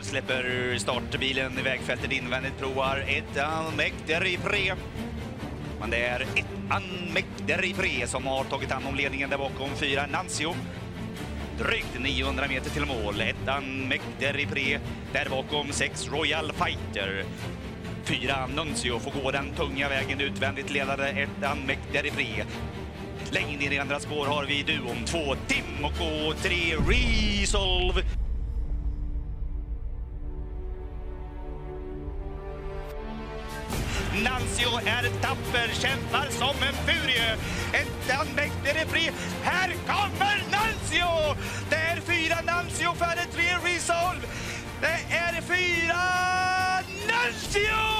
Där släpper startbilen i vägfältet invändigt, provar ettan Mekter i pre. Men det är ettan Mekter i pre som har tagit hand om ledningen där bakom. Fyra Nancio. Drygt 900 meter till mål. Ettan Mekter i pre. Där bakom sex Royal Fighter. Fyra Nuncio får gå den tunga vägen utvändigt ledare ettan i pre. Längre in i andra spår har vi duon två Tim och tre Resolve. Nancio är tapper, kämpar som en furie. Ettan Mäkter är fri. Här kommer Nancio! Det är fyra Nancio före tre Resolve. Det är fyra Nancio!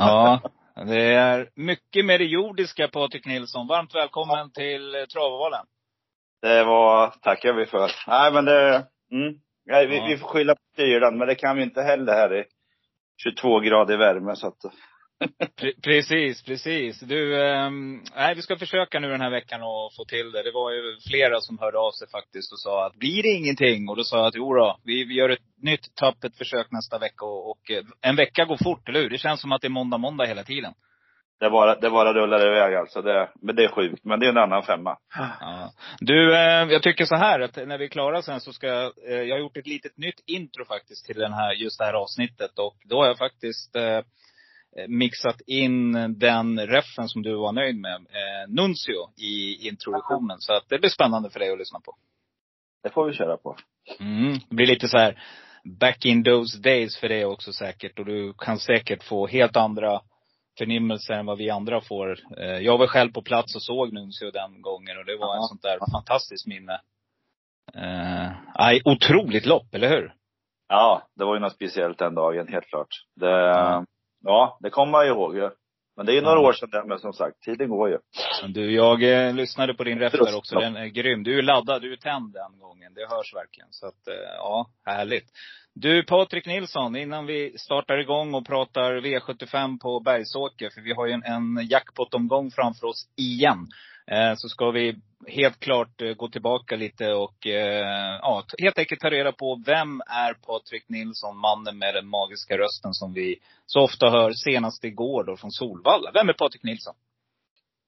Ja, det är mycket med det jordiska Patrik Nilsson. Varmt välkommen till eh, Travovalen. Det var, tackar vi för. Nej men det, mm. Nej, vi, Ja. vi får skylla på kylan, men det kan vi inte heller här i 22 grader värme så att. Pre- precis, precis. Du, ehm, nej vi ska försöka nu den här veckan att få till det. Det var ju flera som hörde av sig faktiskt och sa att blir det ingenting? Och då sa jag att jo då, vi, vi gör ett nytt tappert försök nästa vecka och, och eh, en vecka går fort, eller hur? Det känns som att det är måndag, måndag hela tiden. Det bara, det bara rullar iväg alltså. Det, men det är sjukt. Men det är en annan femma. Ja. Du, eh, jag tycker så här att när vi är klara sen så ska jag, eh, jag har gjort ett litet nytt intro faktiskt till den här, just det här avsnittet. Och då har jag faktiskt eh, mixat in den reffen som du var nöjd med, eh, Nuncio, i introduktionen. Så att det blir spännande för dig att lyssna på. Det får vi köra på. Mm. Det blir lite så här back in those days för dig också säkert. Och du kan säkert få helt andra förnimmelser än vad vi andra får. Eh, Jag var själv på plats och såg Nuncio den gången och det var en Ja. sånt där fantastiskt minne. Eh, otroligt lopp, eller hur? Ja, det var ju något speciellt den dagen, helt klart. Det, Ja. Ja, det kommer man ju ihåg ju. Men det är ju några år sedan det, men som sagt, tiden går ju. Du, jag eh, lyssnade på din ref där också. Den är grym. Du är laddad, du är tänd den gången. Det hörs verkligen. Så att, eh, ja, härligt. Du Patrik Nilsson, innan vi startar igång och pratar V75 på Bergsåker, för vi har ju en, en jackpot-omgång framför oss igen. Eh, så ska vi helt klart eh, gå tillbaka lite och eh, ja, helt enkelt ta reda på vem är Patrik Nilsson, mannen med den magiska rösten som vi så ofta hör senast igår då från Solvalla. Vem är Patrik Nilsson?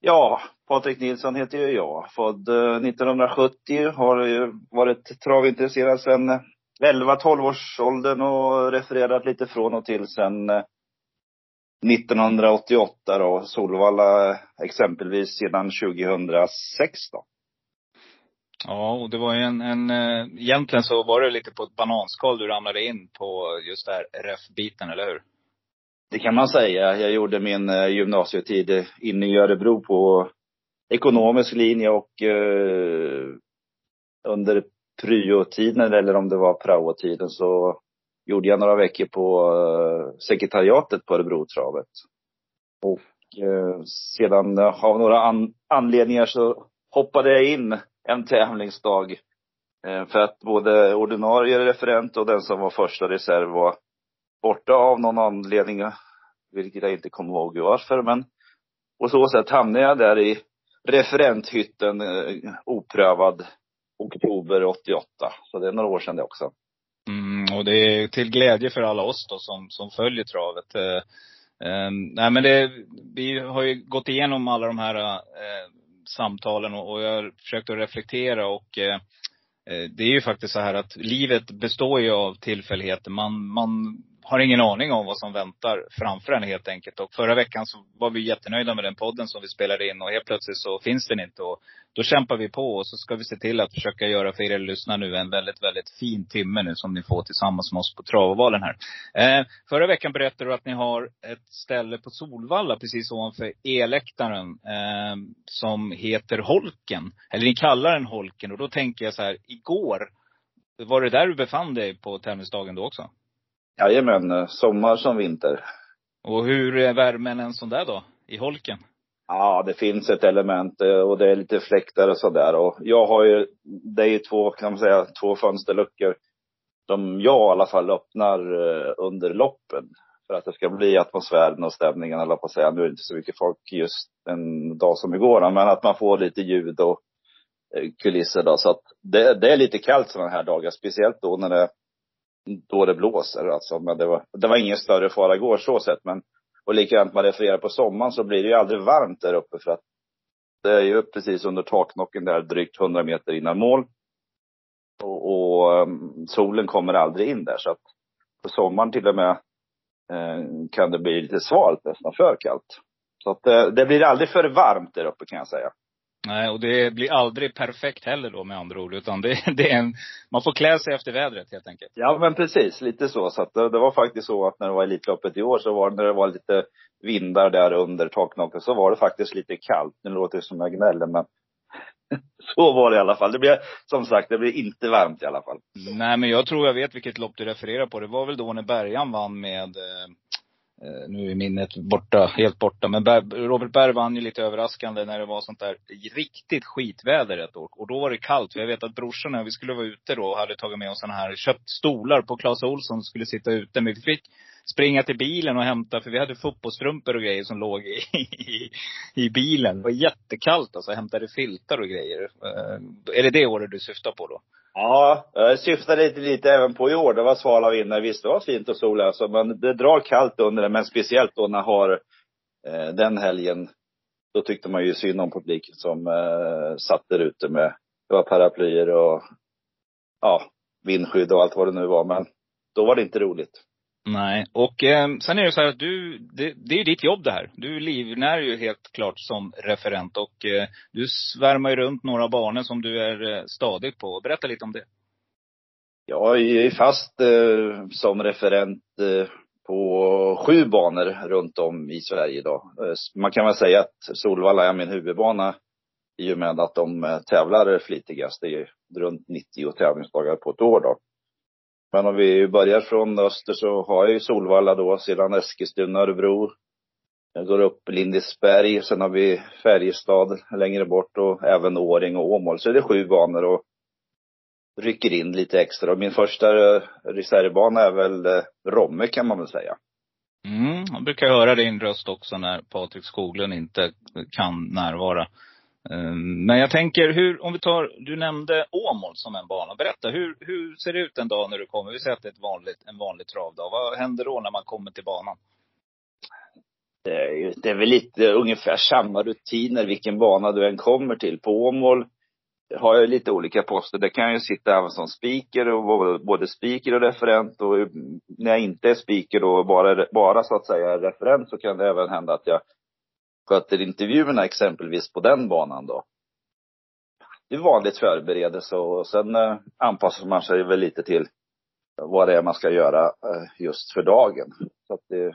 Ja, Patrik Nilsson heter ju jag. Född eh, 1970. Har ju varit travintresserad sedan 11-12 års åldern och refererat lite från och till sedan eh, 1988 då. Solvalla eh, exempelvis sedan 2006 då. Ja, och det var ju en, en eh, egentligen så var det lite på ett bananskal du ramlade in på just det här ref-biten, eller hur? Det kan man säga. Jag gjorde min eh, gymnasietid inne i Örebro på ekonomisk linje och eh, under pryotiden eller om det var praotiden så gjorde jag några veckor på eh, sekretariatet på Örebrotravet. Och eh, sedan eh, av några an- anledningar så hoppade jag in en tävlingsdag. Eh, för att både ordinarie referent och den som var första reserv var borta av någon anledning. Vilket jag inte kommer ihåg varför men på så sätt hamnade jag där i referenthytten eh, oprövad oktober 88. Så det är några år sedan det också. Och det är till glädje för alla oss då som, som följer travet. Eh, ehm, nej men det, vi har ju gått igenom alla de här eh, samtalen och, och jag har försökt att reflektera och eh, eh det är ju faktiskt så här att livet består ju av tillfälligheter. Man, man har ingen aning om vad som väntar framför en helt enkelt. Och förra veckan så var vi jättenöjda med den podden som vi spelade in och helt plötsligt så finns den inte. Och då kämpar vi på och så ska vi se till att försöka göra för er lyssnare nu en väldigt, väldigt fin timme nu som ni får tillsammans med oss på Travovalen här. Eh, förra veckan berättade du att ni har ett ställe på Solvalla precis ovanför E-läktaren eh, som heter Holken. Eller ni kallar den Holken och då tänker jag så här, igår, var det där du befann dig på tävlingsdagen då också? Jajamän, eh, sommar som vinter. Och hur är värmen en sån där då? I Holken? Ja, det finns ett element eh, och det är lite fläktar och sådär. Och jag har ju, det är ju två, kan man säga, två fönsterluckor som jag i alla fall öppnar eh, under loppen. För att det ska bli atmosfären och stämningen, eller på att säga. Nu är det inte så mycket folk just en dag som igår, men att man får lite ljud och kulisser då. Så att det, det är lite kallt sådana här dagar, speciellt då när det, då det blåser alltså. Men det var, det var ingen större fara igår så sett, men och likadant man refererar på sommaren så blir det ju aldrig varmt där uppe för att det är ju precis under taknocken där drygt 100 meter innan mål. Och, och um, solen kommer aldrig in där så att på sommaren till och med eh, kan det bli lite svalt, nästan för kallt. Så att det, det blir aldrig för varmt där uppe kan jag säga. Nej, och det blir aldrig perfekt heller då med andra ord. Utan det, det är en, man får klä sig efter vädret helt enkelt. Ja men precis, lite så. Så det, det var faktiskt så att när det var Elitloppet i år så var det, när det var lite vindar där under taknocken så var det faktiskt lite kallt. Nu låter det som jag gnäller men så var det i alla fall. Det blir, som sagt, det blir inte varmt i alla fall. Nej, men jag tror jag vet vilket lopp du refererar på. Det var väl då när Bergan vann med Eh, Eh, nu är minnet borta, helt borta. Men Robert Berg vann ju lite överraskande när det var sånt där riktigt skitväder ett år. Och då var det kallt. För jag vet att brorsorna, vi skulle vara ute då och hade tagit med oss såna här, köpt stolar på Clas Olsson skulle sitta ute. Men vi fick springa till bilen och hämta, för vi hade fotbollsstrumpor och grejer som låg i, i, i bilen. Det var jättekallt alltså. Hämtade filtar och grejer. Eh, är det det året du syftar på då? Ja, jag syftade lite, lite även på i år. Det var svala vindar. Visst, det var fint och sol alltså, men det drar kallt under det. Men speciellt då när har eh, den helgen, då tyckte man ju synd om publiken som eh, satt där ute med, det var paraplyer och ja, vindskydd och allt vad det nu var. Men då var det inte roligt. Nej, och eh, sen är det så här att du, det, det är ju ditt jobb det här. Du livnär ju helt klart som referent och eh, du svärmar ju runt några banor som du är eh, stadig på. Berätta lite om det. Jag är fast eh, som referent eh, på sju banor runt om i Sverige idag. Eh, man kan väl säga att Solvalla är min huvudbana i och med att de eh, tävlar flitigast. Det är runt 90 tävlingsdagar på ett år då. Men om vi börjar från öster så har jag ju Solvalla då, sedan Eskilstuna, Örebro. Jag går upp Lindesberg, sen har vi Färjestad längre bort och även Åring och Åmål. Så är det sju banor och rycker in lite extra. Och min första reservbana är väl eh, Romme kan man väl säga. Mm, jag brukar höra din röst också när Patrik Skoglund inte kan närvara. Eh, men jag tänker, hur, om vi tar, du nämnde Åmål som en bana. Berätta, hur, hur ser det ut en dag när du kommer? Vi säger att det är ett vanligt, en vanlig travdag. Vad händer då när man kommer till banan? Det är, det är väl lite ungefär samma rutiner vilken bana du än kommer till. På Åmål har jag lite olika poster. Det kan jag sitta även som speaker och både speaker och referent. Och när jag inte är speaker och bara, bara så att säga referent så kan det även hända att jag sköter intervjuerna exempelvis på den banan då. Det är vanligt förberedelse och sen eh, anpassar man sig väl lite till vad det är man ska göra eh, just för dagen. Så att det,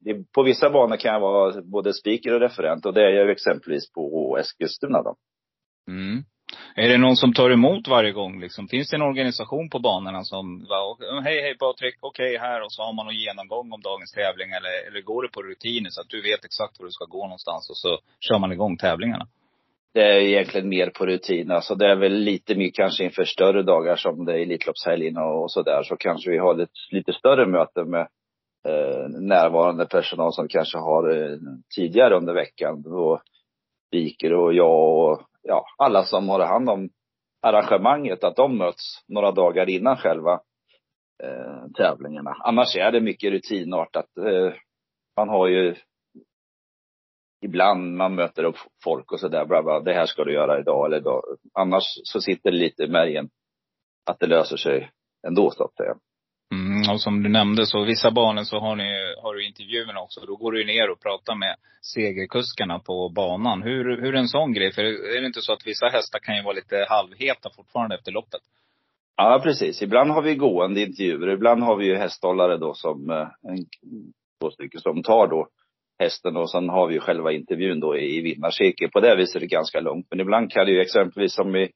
det, på vissa banor kan jag vara både speaker och referent och det är jag exempelvis på Eskilstuna då. Mm. Är det någon som tar emot varje gång liksom? Finns det en organisation på banorna som, hej hej Patrik, okej okay, här och så har man någon genomgång om dagens tävling eller, eller går det på rutiner så att du vet exakt var du ska gå någonstans och så kör man igång tävlingarna? Det är egentligen mer på rutin. Alltså det är väl lite mer kanske inför större dagar som det är Elitloppshelgen och sådär. Så kanske vi har lite, lite större möten med eh, närvarande personal som kanske har eh, tidigare under veckan. Då Viker och jag och ja, alla som har hand om arrangemanget, att de möts några dagar innan själva eh, tävlingarna. Annars är det mycket rutinartat. Eh, man har ju ibland man möter upp folk och sådär, det här ska du göra idag eller idag. Annars så sitter det lite i märgen att det löser sig ändå så att säga. Och som du nämnde så vissa banor så har, ni, har du intervjuerna också. Då går du ner och pratar med segerkuskarna på banan. Hur, hur är en sån grej? För är det inte så att vissa hästar kan ju vara lite halvheta fortfarande efter loppet? Ja, precis. Ibland har vi gående intervjuer. Ibland har vi ju hästhållare då som, eh, en, två stycken som tar då hästen och sen har vi ju själva intervjun då i vinnarcirkeln. På det viset är det ganska långt. Men ibland kan det ju exempelvis som i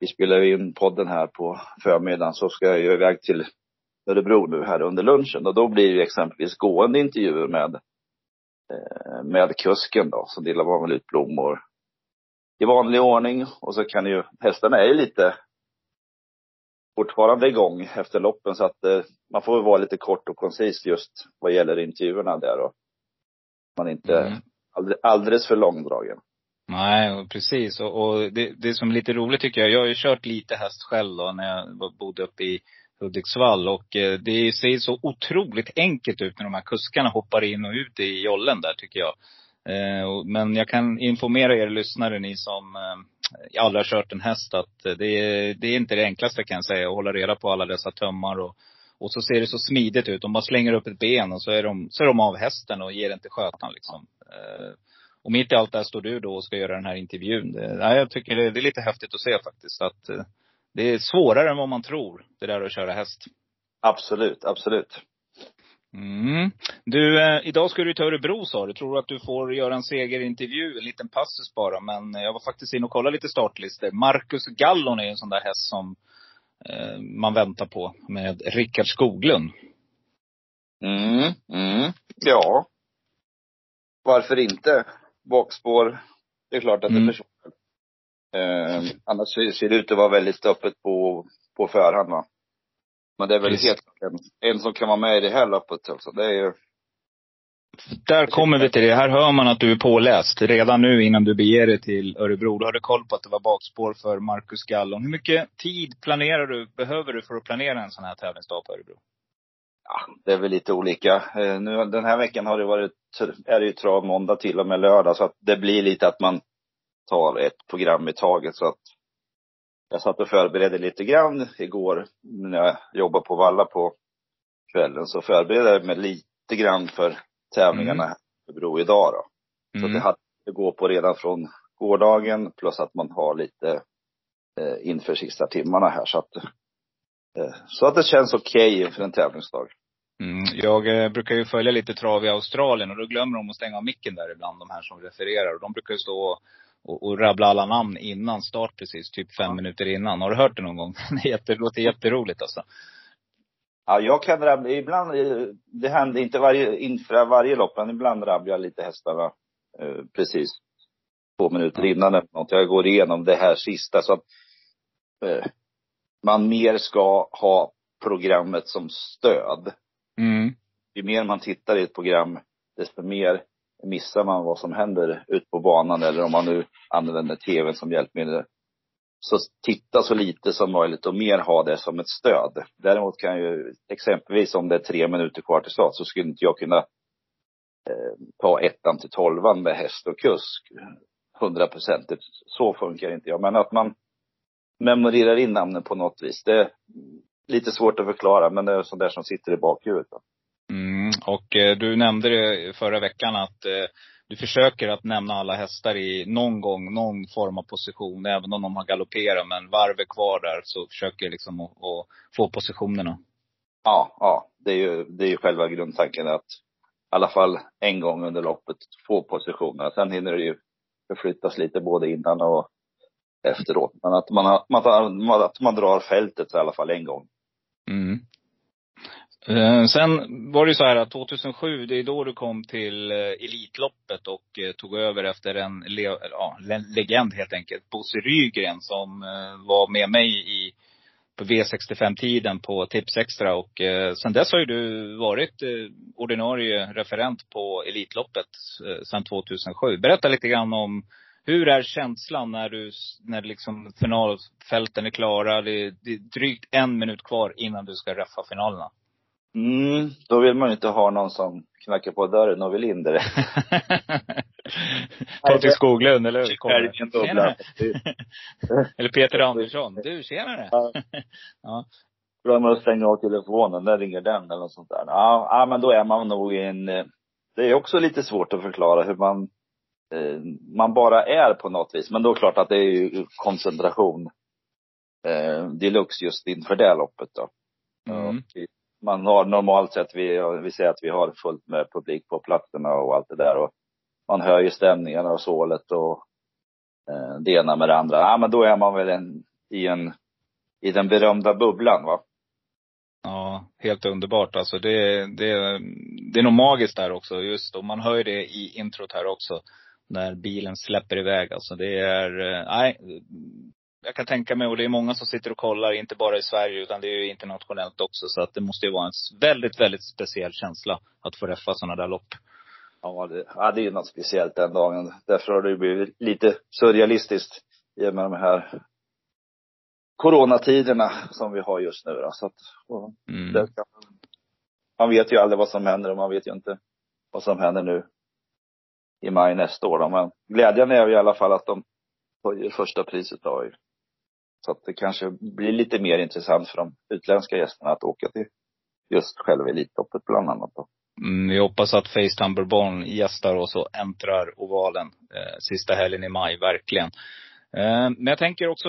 vi spelar in podden här på förmiddagen så ska jag ju iväg till Örebro nu här under lunchen och då blir det exempelvis gående intervjuer med eh, med kusken då. Så delar man väl ut blommor i vanlig ordning. Och så kan ju, hästarna är ju lite fortfarande igång efter loppen så att eh, man får vara lite kort och koncis just vad gäller intervjuerna där och man inte mm. alldeles, alldeles för långdragen. Nej, precis. Och, och det, det som är lite roligt tycker jag, jag har ju kört lite häst själv då när jag bodde uppe i Hudiksvall och eh, det ser så otroligt enkelt ut när de här kuskarna hoppar in och ut i jollen där tycker jag. Eh, men jag kan informera er lyssnare, ni som eh, aldrig har kört en häst, att eh, det är, det är inte det enklaste kan jag säga, att hålla reda på alla dessa tömmar och, och så ser det så smidigt ut. De bara slänger upp ett ben och så är de, så är de av hästen och ger den till skötan liksom. Eh, och mitt i allt det här står du då och ska göra den här intervjun. Det, jag tycker det, det är lite häftigt att se faktiskt. Att eh, det är svårare än vad man tror, det där att köra häst. Absolut, absolut. Mm. Du, eh, idag ska du till Örebro sa du. Tror du att du får göra en segerintervju? En liten passus bara. Men jag var faktiskt inne och kollade lite startlistor. Marcus Gallon är en sån där häst som eh, man väntar på. Med Rickard Skoglund. Mm, mm. Ja. Varför inte? bakspår. Det är klart att mm. det är personligt. Eh, annars ser det ut att vara väldigt öppet på, på förhand va. Men det är väl Precis. helt en, en som kan vara med i det här loppet alltså. Det är ju där kommer vi till det. Här hör man att du är påläst. Redan nu innan du beger dig till Örebro. Du hade koll på att det var bakspår för Marcus Gallon. Hur mycket tid planerar du, behöver du för att planera en sån här tävlingsdag på Örebro? Ja, det är väl lite olika. Eh, nu, den här veckan har det varit, är det ju trav måndag till och med lördag. Så att det blir lite att man tar ett program i taget. Så att jag satt och förberedde lite grann igår när jag jobbade på Valla på kvällen. Så förberedde jag mig lite grann för tävlingarna mm. i Bro idag då. Så mm. det hade att gå på redan från gårdagen plus att man har lite eh, inför sista timmarna här. Så att Eh, så att det känns okej okay för en tävlingsdag. Mm, jag eh, brukar ju följa lite trav i Australien och då glömmer de att stänga av micken där ibland, de här som refererar. Och de brukar ju stå och, och rabbla alla namn innan start precis, typ fem ja. minuter innan. Har du hört det någon gång? det låter jätteroligt alltså. Ja, jag kan rabbla, ibland, eh, det händer inte varje, inför varje lopp, men ibland rabblar jag lite hästarna eh, precis två minuter ja. innan eller något. Jag går igenom det här sista så att eh, man mer ska ha programmet som stöd. Mm. Ju mer man tittar i ett program, desto mer missar man vad som händer ute på banan eller om man nu använder tvn som hjälpmedel. Så titta så lite som möjligt och mer ha det som ett stöd. Däremot kan ju exempelvis om det är tre minuter kvar till start så skulle inte jag kunna eh, ta ettan till tolvan med häst och kusk hundraprocentigt. Så funkar inte jag. Men att man memorerar in namnen på något vis. Det är lite svårt att förklara, men det är sånt där som sitter i bakhuvudet. Mm, och eh, du nämnde det förra veckan att eh, du försöker att nämna alla hästar i någon gång, någon form av position, även om de har galopperat. Men varvet kvar där så försöker jag liksom att, att få positionerna. Ja, ja. Det är ju, det är ju själva grundtanken att i alla fall en gång under loppet få positionerna. Sen hinner det ju förflyttas lite både innan och efteråt. Men att man, har, man, att man drar fältet i alla fall en gång. Mm. Eh, sen var det ju så här att 2007, det är då du kom till eh, Elitloppet och eh, tog över efter en, le, ja, legend helt enkelt. Bosse Rygren som var med mig i, på V65-tiden på Tipsextra. Och eh, sen dess har ju du varit eh, ordinarie referent på Elitloppet eh, sedan 2007. Berätta lite grann om hur är känslan när du, när liksom finalfälten är klara? Det är, det är drygt en minut kvar innan du ska raffa finalerna. Mm, då vill man ju inte ha någon som knackar på dörren och vill in det. Patrik Skoglund, eller hur? Tjenare. eller Peter Andersson. Du, tjenare. ja. Glömmer att stänga av telefonen, där ringer den eller något sånt där. Ja, ja men då är man nog i en, eh, det är också lite svårt att förklara hur man eh, man bara är på något vis. Men då är det klart att det är ju koncentration eh, deluxe just inför det loppet då. Mm man har normalt sett, vi, vi säger att vi har fullt med publik på platserna och allt det där och man hör ju stämningarna och sålet och eh, det ena med det andra. Ja men då är man väl en, i en, i den berömda bubblan va. Ja, helt underbart alltså. Det, det, det är nog magiskt där också. Just och man hör ju det i introt här också. När bilen släpper iväg alltså. Det är, eh, nej. Jag kan tänka mig, och det är många som sitter och kollar, inte bara i Sverige utan det är ju internationellt också. Så att det måste ju vara en väldigt, väldigt speciell känsla att få räffa sådana där lopp. Ja, det, ja, det är ju något speciellt den dagen. Därför har det blivit lite surrealistiskt i och med de här coronatiderna som vi har just nu då. Så att, mm. det, man vet ju aldrig vad som händer och man vet ju inte vad som händer nu i maj nästa år då. Men glädjen är ju i alla fall att de höjer första priset då. Så att det kanske blir lite mer intressant för de utländska gästerna att åka till just själva Elitloppet bland annat då. Mm, vi hoppas att Facetime Bourbon gästar oss och äntrar ovalen eh, sista helgen i maj, verkligen. Eh, men jag tänker också,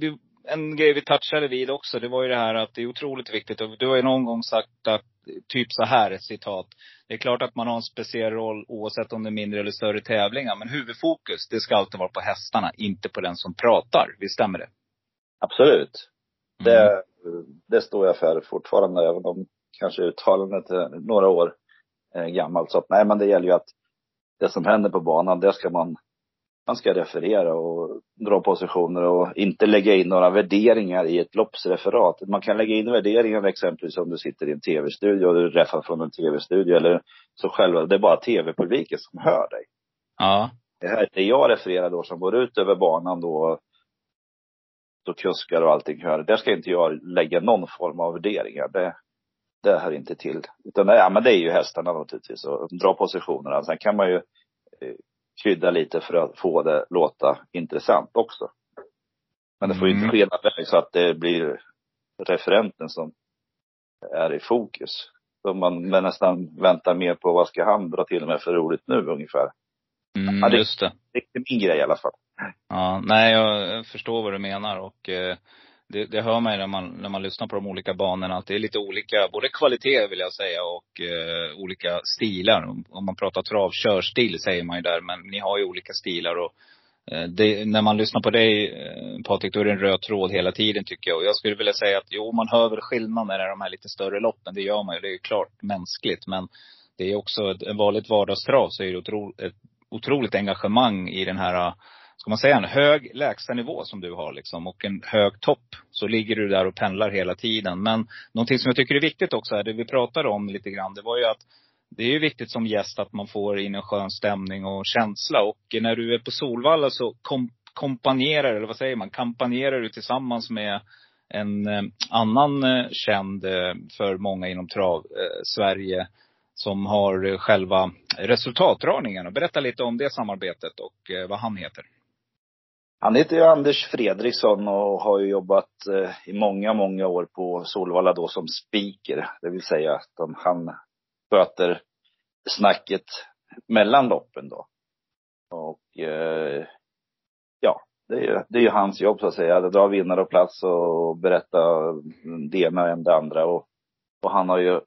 vi, en grej vi touchade vid också, det var ju det här att det är otroligt viktigt. Och du har ju någon gång sagt att, typ så här, ett citat. Det är klart att man har en speciell roll oavsett om det är mindre eller större tävlingar. Men huvudfokus, det ska alltid vara på hästarna, inte på den som pratar. Visst stämmer det? Absolut. Mm. Det, det står jag för fortfarande, även om kanske uttalandet är några år eh, gammalt. Så att, nej, men det gäller ju att det som händer på banan, det ska man man ska referera och dra positioner och inte lägga in några värderingar i ett loppsreferat. Man kan lägga in värderingar exempelvis om du sitter i en tv-studio och du räffar från en tv-studio eller så själva, det är bara tv-publiken som hör dig. Ja. Det här, det jag refererar då som går ut över banan då, då kuskar och allting hör, där ska inte jag lägga någon form av värderingar. Det, det hör inte till. Utan ja, men det är ju hästarna naturligtvis och dra positionerna. Sen kan man ju eh, krydda lite för att få det låta intressant också. Men det får ju inte mm. skena iväg så att det blir referenten som är i fokus. Så man nästan väntar mer på vad ska han dra till med för roligt nu ungefär. Mm, ja, det, just det. Det är min grej i alla fall. Ja, nej jag förstår vad du menar och eh, det, det hör man ju när man, när man lyssnar på de olika banorna att det är lite olika, både kvalitet vill jag säga och eh, olika stilar. Om man pratar trav, körstil säger man ju där, men ni har ju olika stilar och eh, det, när man lyssnar på dig eh, Patrik, då är det en röd tråd hela tiden tycker jag. Och jag skulle vilja säga att jo, man hör väl skillnaden i de här lite större loppen. Det gör man ju. Det är ju klart mänskligt. Men det är också ett vanligt vardagstrav så är det otro, ett otroligt engagemang i den här ska man säga, en hög lägstanivå som du har liksom och en hög topp. Så ligger du där och pendlar hela tiden. Men någonting som jag tycker är viktigt också är det vi pratade om lite grann. Det var ju att det är ju viktigt som gäst att man får in en skön stämning och känsla. Och när du är på Solvalla så kom, kompanjerar, eller vad säger man, kampanjerar du tillsammans med en eh, annan eh, känd eh, för många inom trav, eh, Sverige, som har eh, själva resultatdragningen. Berätta lite om det samarbetet och eh, vad han heter. Han heter ju Anders Fredriksson och har ju jobbat eh, i många, många år på Solvalla då som speaker. Det vill säga att han sköter snacket mellan loppen då. Och eh, ja, det är ju det är hans jobb så att säga. Att dra vinnare och plats och berätta det ena än det andra. Och, och han har ju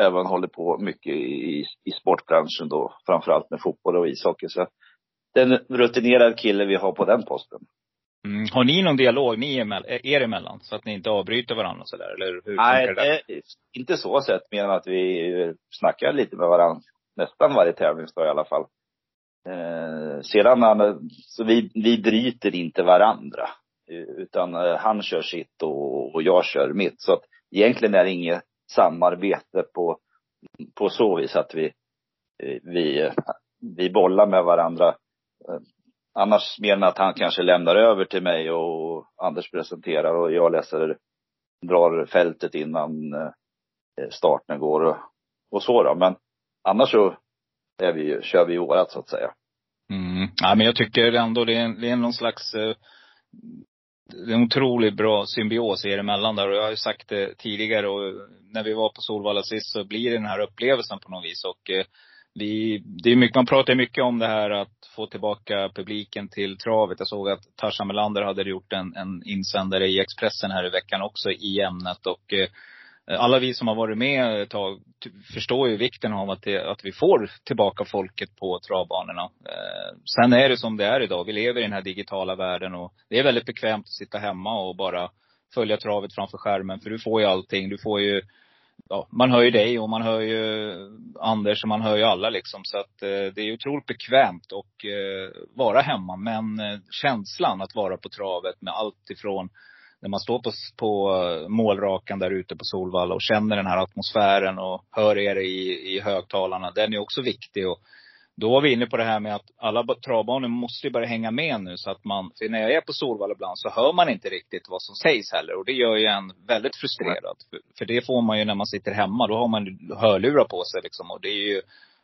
även hållit på mycket i, i sportbranschen då, framförallt med fotboll och ishockey. Så den rutinerad kille vi har på den posten. Mm. Har ni någon dialog ni er emellan? Så att ni inte avbryter varandra och sådär? Eller hur Nej, det? det inte så sett. Mer än att vi snackar lite med varandra nästan varje tävlingsdag i alla fall. Eh, sedan, så vi, vi bryter inte varandra. Utan eh, han kör sitt och, och jag kör mitt. Så att egentligen är det inget samarbete på, på så vis att vi, eh, vi, vi bollar med varandra Eh, annars mer än att han kanske lämnar över till mig och Anders presenterar och jag läser, drar fältet innan eh, starten går och, och så då. Men annars så är vi, kör vi vårat så att säga. Mm. Ja, men jag tycker ändå det är, det är någon slags eh, det är en otroligt bra symbios er emellan där. Och jag har ju sagt det tidigare och när vi var på Solvalla sist så blir det den här upplevelsen på något vis. Och vi, det är mycket, man pratar mycket om det här att få tillbaka publiken till travet. Jag såg att Tarzan Melander hade gjort en, en insändare i Expressen här i veckan också i ämnet. Och eh, alla vi som har varit med ett tag förstår ju vikten av att, det, att vi får tillbaka folket på travbanorna. Eh, sen är det som det är idag. Vi lever i den här digitala världen och det är väldigt bekvämt att sitta hemma och bara följa travet framför skärmen. För du får ju allting. Du får ju, ja, man hör ju dig och man hör ju Anders och man hör ju alla liksom. Så att eh, det är otroligt bekvämt att eh, vara hemma. Men eh, känslan att vara på travet med allt ifrån när man står på, på eh, målrakan där ute på Solvalla och känner den här atmosfären och hör er i, i högtalarna. Den är också viktig. Och då var vi inne på det här med att alla travbanor måste ju börja hänga med nu så att man, för när jag är på Solvalla ibland så hör man inte riktigt vad som sägs heller. Och det gör ju en väldigt frustrerad. För, för det får man ju när man sitter hemma. Då har man hörlurar på sig liksom. Och det är ju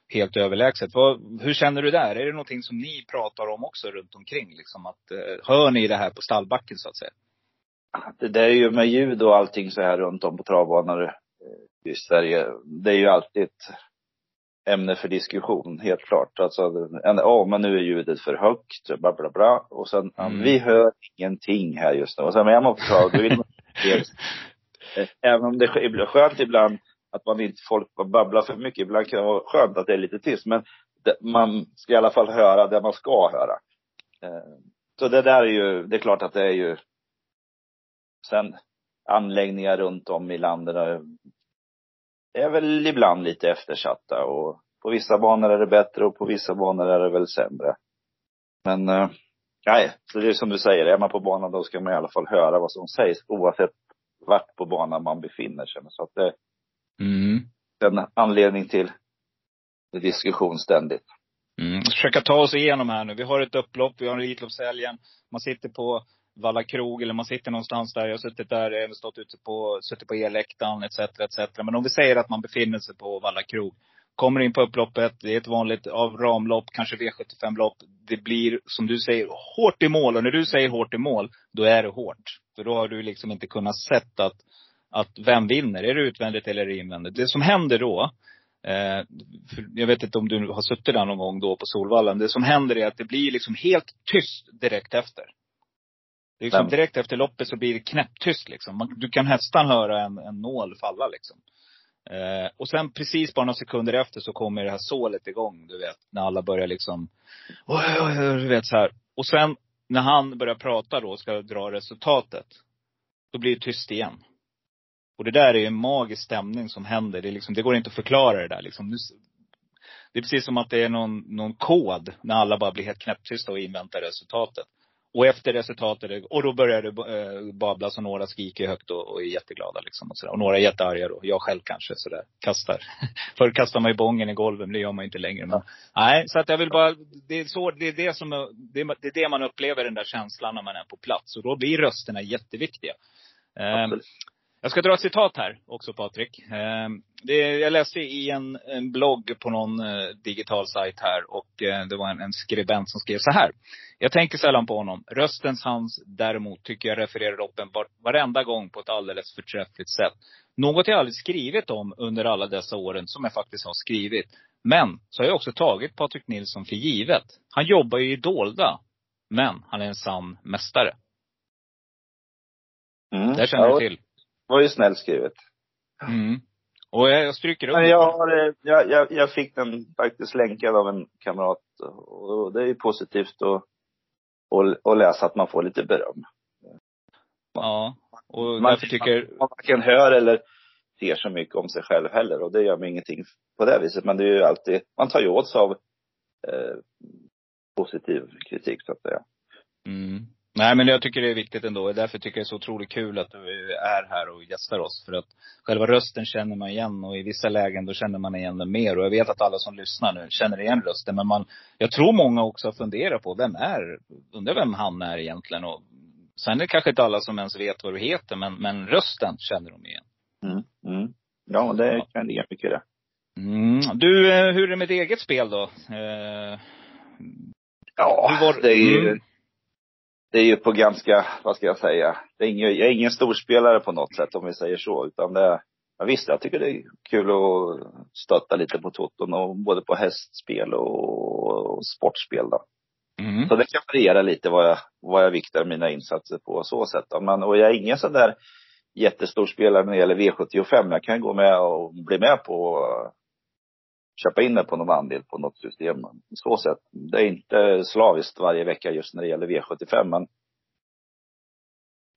helt överlägset. Vad, hur känner du där? Är det någonting som ni pratar om också runt omkring? Liksom att, eh, hör ni det här på stallbacken så att säga? Det där är ju med ljud och allting så här runt om på travbanor eh, i Sverige. Det är ju alltid ett ämne för diskussion, helt klart. Alltså, ja oh, men nu är ljudet för högt, bla bla bla. Och sen, mm. vi hör ingenting här just nu. Och sen är man på trav, då vill man eh, Även om det är skönt ibland att man inte, folk babblar för mycket. Ibland kan det vara skönt att det är lite tyst. Men det, man ska i alla fall höra det man ska höra. Eh, så det där är ju, det är klart att det är ju Sen anläggningar runt om i landet är väl ibland lite eftersatta och på vissa banor är det bättre och på vissa banor är det väl sämre. Men, eh, nej, så det är som du säger, är man på banan då ska man i alla fall höra vad som sägs oavsett vart på banan man befinner sig. Så att det mm. är en anledning till diskussion ständigt. Mm. Försöka ta oss igenom här nu. Vi har ett upplopp, vi har en Elitloppshelgen. Man sitter på Valla krog eller man sitter någonstans där. Jag har suttit där, jag har stått ute på, suttit på elläktaren etc. etc. Men om vi säger att man befinner sig på Valla krog. Kommer in på upploppet, det är ett vanligt av ramlopp, kanske V75-lopp. Det blir, som du säger, hårt i mål. Och när du säger hårt i mål, då är det hårt. För då har du liksom inte kunnat sett att, att vem vinner? Är det utvändigt eller invändigt? Det som händer då, eh, jag vet inte om du har suttit där någon gång då på Solvallen. Det som händer är att det blir liksom helt tyst direkt efter. Det är liksom direkt efter loppet så blir det knäpptyst liksom. Man, du kan nästan höra en, en nål falla liksom. Eh, och sen precis bara några sekunder efter så kommer det här sålet igång, du vet. När alla börjar liksom, oj, oj, oj, du vet så här. Och sen när han börjar prata då och ska dra resultatet. Då blir det tyst igen. Och det där är en magisk stämning som händer. Det, liksom, det går inte att förklara det där liksom. Det är precis som att det är någon, någon kod när alla bara blir helt knäpptysta och inväntar resultatet. Och efter resultatet, och då börjar det eh, babblas och några skriker högt och, och är jätteglada liksom. Och, så och några är jättearga då. Jag själv kanske sådär, kastar. Förr kastade man ju bången i golvet, men det gör man inte längre. Men, nej, så att jag vill bara, det är så, det är det som, det är, det är det man upplever den där känslan när man är på plats. Och då blir rösterna jätteviktiga. Um, jag ska dra ett citat här också Patrik. Ehm, jag läste i en, en blogg på någon eh, digital sajt här och eh, det var en, en skribent som skrev så här. Jag tänker sällan på honom. Röstens hans däremot tycker jag refererar upp en var, varenda gång på ett alldeles förträffligt sätt. Något jag aldrig skrivit om under alla dessa åren som jag faktiskt har skrivit. Men så har jag också tagit Patrik Nilsson för givet. Han jobbar ju i dolda. Men han är en sann mästare. Mm. Det känner du till var ju snällt skrivet. Mm. Och jag, jag stryker under. jag, har, jag, jag, jag fick den faktiskt länkad av en kamrat. Och det är ju positivt att, att, att läsa att man får lite beröm. Ja. Och man, tycker... Man varken hör eller ser så mycket om sig själv heller. Och det gör mig ingenting på det viset. Men det är ju alltid, man tar ju åt sig av eh, positiv kritik så att säga. Mm. Nej men jag tycker det är viktigt ändå. Därför tycker jag det är så otroligt kul att du är här och gästar oss. För att själva rösten känner man igen och i vissa lägen då känner man igen den mer. Och jag vet att alla som lyssnar nu känner igen rösten. Men man, jag tror många också funderar på, vem är, undrar vem han är egentligen. Och sen är det kanske inte alla som ens vet vad du heter, men, men rösten känner de igen. Mm, mm. Ja, det kan ligga mycket det. Mm. Du, eh, hur är det med ditt eget spel då? Eh, ja, var, det är ju mm det är ju på ganska, vad ska jag säga, det är ingen, jag är ingen storspelare på något sätt om vi säger så, utan det, ja, visst, jag tycker det är kul att stötta lite på toton och både på hästspel och, och sportspel då. Mm. Så det kan variera lite vad jag, vad jag viktar mina insatser på så sätt då. Men, och jag är ingen sån där jättestor spelare när det gäller V75. Jag kan gå med och bli med på köpa in det på någon andel på något system. Så sätt. Det är inte slaviskt varje vecka just när det gäller V75 men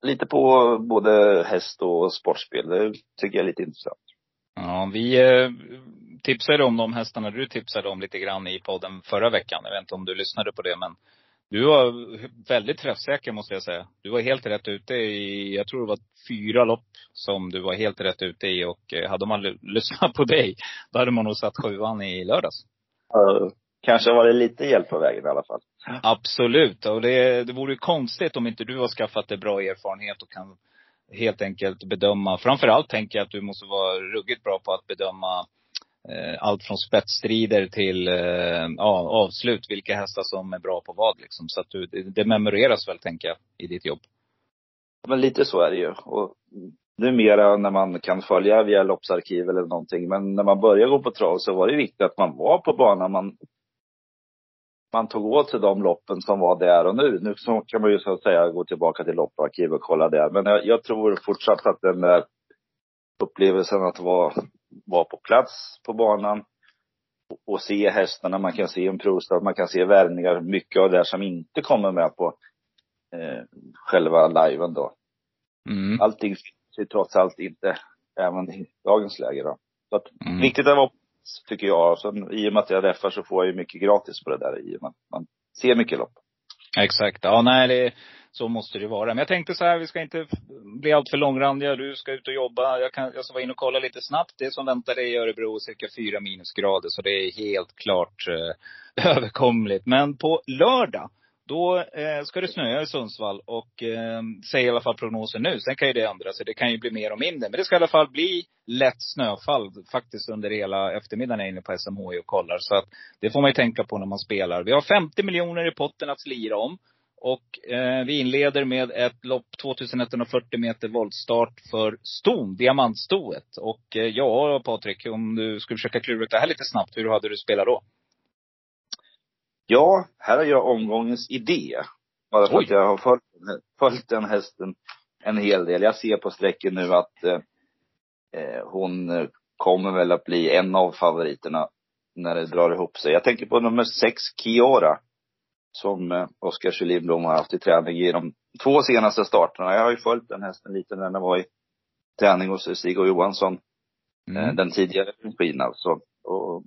lite på både häst och sportspel. Det tycker jag är lite intressant. Ja, vi eh, tipsade om de hästarna du tipsade om lite grann i podden förra veckan. Jag vet inte om du lyssnade på det, men du var väldigt träffsäker måste jag säga. Du var helt rätt ute i, jag tror det var fyra lopp som du var helt rätt ute i. Och eh, hade man lyssnat på dig, då hade man nog satt sjuan i lördags. Uh, kanske var det lite hjälp på vägen i alla fall. Absolut. Och det, det vore ju konstigt om inte du har skaffat dig bra erfarenhet och kan helt enkelt bedöma. Framförallt tänker jag att du måste vara ruggigt bra på att bedöma Eh, allt från spetsstrider till eh, ja, avslut. Vilka hästar som är bra på vad liksom. Så att du, det, memoreras väl, tänker jag, i ditt jobb. Men lite så är det ju. Och numera när man kan följa via loppsarkiv eller någonting. Men när man började gå på trav så var det viktigt att man var på banan. Man, man tog åt sig de loppen som var där och nu. Nu så kan man ju så att säga gå tillbaka till lopparkiv och kolla där. Men jag, jag tror fortsatt att den där upplevelsen att vara, vara på plats på banan och, och se hästarna, man kan se en provstart, man kan se värmningar, mycket av det som inte kommer med på eh, själva liven då. Mm. Allting finns trots allt inte, även i dagens läge då. Så att, mm. viktigt att vara tycker jag. Sen, I och med att jag räffar så får jag ju mycket gratis på det där i och med att man ser mycket lopp. Exakt. Ja, nej, det, så måste det vara. Men jag tänkte så här, vi ska inte bli alltför långrandiga. Du ska ut och jobba. Jag, kan, jag ska vara inne och kolla lite snabbt. Det som väntar dig i Örebro är cirka fyra minusgrader. Så det är helt klart eh, överkomligt. Men på lördag, då eh, ska det snöa i Sundsvall och eh, säger i alla fall prognosen nu. Sen kan ju det ändra sig. Det kan ju bli mer och mindre. Men det ska i alla fall bli lätt snöfall faktiskt under hela eftermiddagen Jag är inne på SMHI och kollar. Så att det får man ju tänka på när man spelar. Vi har 50 miljoner i potten att slira om. Och eh, vi inleder med ett lopp 2140 meter voltstart för ston, diamantstoet. Och eh, ja, Patrik, om du skulle försöka klura ut det här lite snabbt, hur hade du spelat då? Ja, här har jag omgångens idé. Bara för Oj. att jag har följt, följt den hästen en hel del. Jag ser på sträcken nu att eh, eh hon kommer väl att bli en av favoriterna när det drar ihop sig. Jag tänker på nummer sex, Kiora. Som eh, Oskar Kjellin har haft i träning i de två senaste starterna. Jag har ju följt den hästen lite när den var i träning hos Stig och Johansson. Eh, mm. Den tidigare regin alltså. Och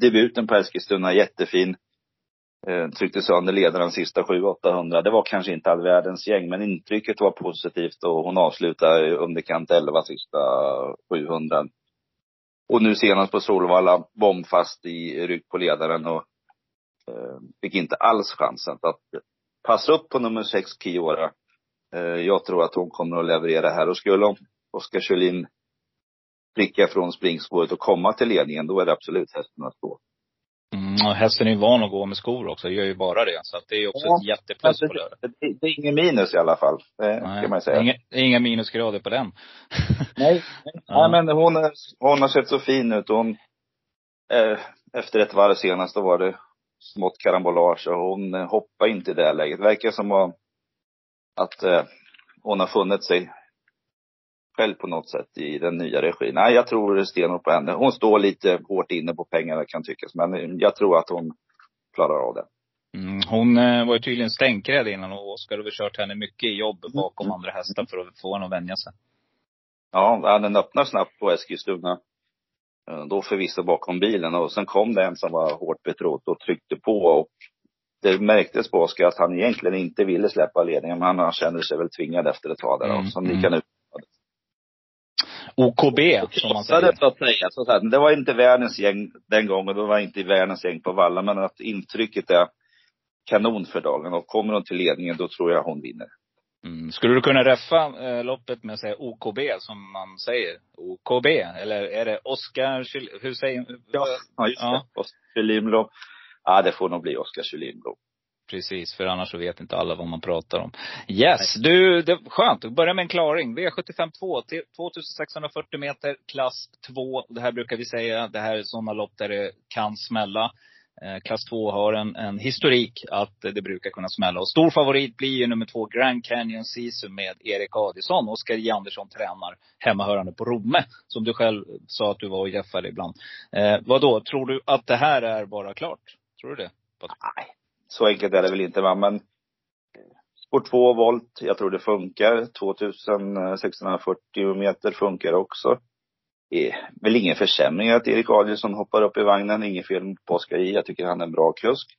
debuten på Eskilstuna, jättefin eh, tryckte sönder ledaren sista 700-800. Det var kanske inte all världens gäng, men intrycket var positivt och hon avslutade underkant 11 sista 700. Och nu senast på Solvalla, bombfast i rygg på ledaren och fick inte alls chansen. Så att passa upp på nummer 6, Kiora. Eh, jag tror att hon kommer att leverera här. Och skulle Oskar Kjellin pricka från springspåret och komma till ledningen, då är det absolut hästen att stå. Mm, och hästen är ju van att gå med skor också. Det gör ju bara det. Så att det är också ja, ett jätteplus på lördag. Det, det, är ingen minus i alla fall. Det nej, kan man säga. Inga, inga minusgrader på den. nej. nej. Ja. nej men hon, hon har sett så fin ut. Hon, eh, efter ett varv senast då var det smått karambolage och hon eh, hoppade inte i det läget. Det verkar som att, att eh, hon har funnit sig själv på något sätt i den nya regin. Nej, jag tror stenhårt på henne. Hon står lite hårt inne på pengarna kan tyckas, men jag tror att hon klarar av det. Mm, hon eh, var ju tydligen stänkrädd innan och Oskar har kört henne mycket i jobb bakom mm. andra hästar för att få henne att vänja sig. Ja, den öppnar snabbt på Eskilstuna. Eh, då förvisso bakom bilen och sen kom det en som var hårt betrodd och tryckte på och det märktes på Oskar att han egentligen inte ville släppa ledningen men han kände sig väl tvingad efter ett tag där mm. som ni mm. kan ut OKB, som man säger. Så att säga. Så att det var inte världens gäng den gången, det var inte världens gäng på Valla, men att intrycket är kanon för dagen. Och kommer hon till ledningen, då tror jag hon vinner. Mm. Skulle du kunna räffa eh, loppet med att säga OKB, som man säger? OKB? Eller är det Oskar Hur säger Ja, ja just ja. det. Oskar Kyllinblom. Ja, det får nog bli Oskar Kyllinblom. Precis, för annars så vet inte alla vad man pratar om. Yes, du, det skönt. att börja med en klaring. V75 2, 2640 meter, klass 2. Det här brukar vi säga, det här är sådana lopp där det kan smälla. Eh, klass 2 har en, en historik att det brukar kunna smälla. Och stor favorit blir ju nummer två, Grand Canyon Sisu med Erik Adisson. Oskar J. Andersson tränar hemmahörande på Romme. Som du själv sa att du var och Jeffade ibland. Eh, vad då? tror du att det här är bara klart? Tror du det? Nej, så enkelt är det väl inte va, men Spår 2 volt, jag tror det funkar. 2640 meter funkar också. Det är väl ingen försämring att Erik Adielsson hoppar upp i vagnen. Inget fel på Oskar J. Jag tycker han är en bra kusk.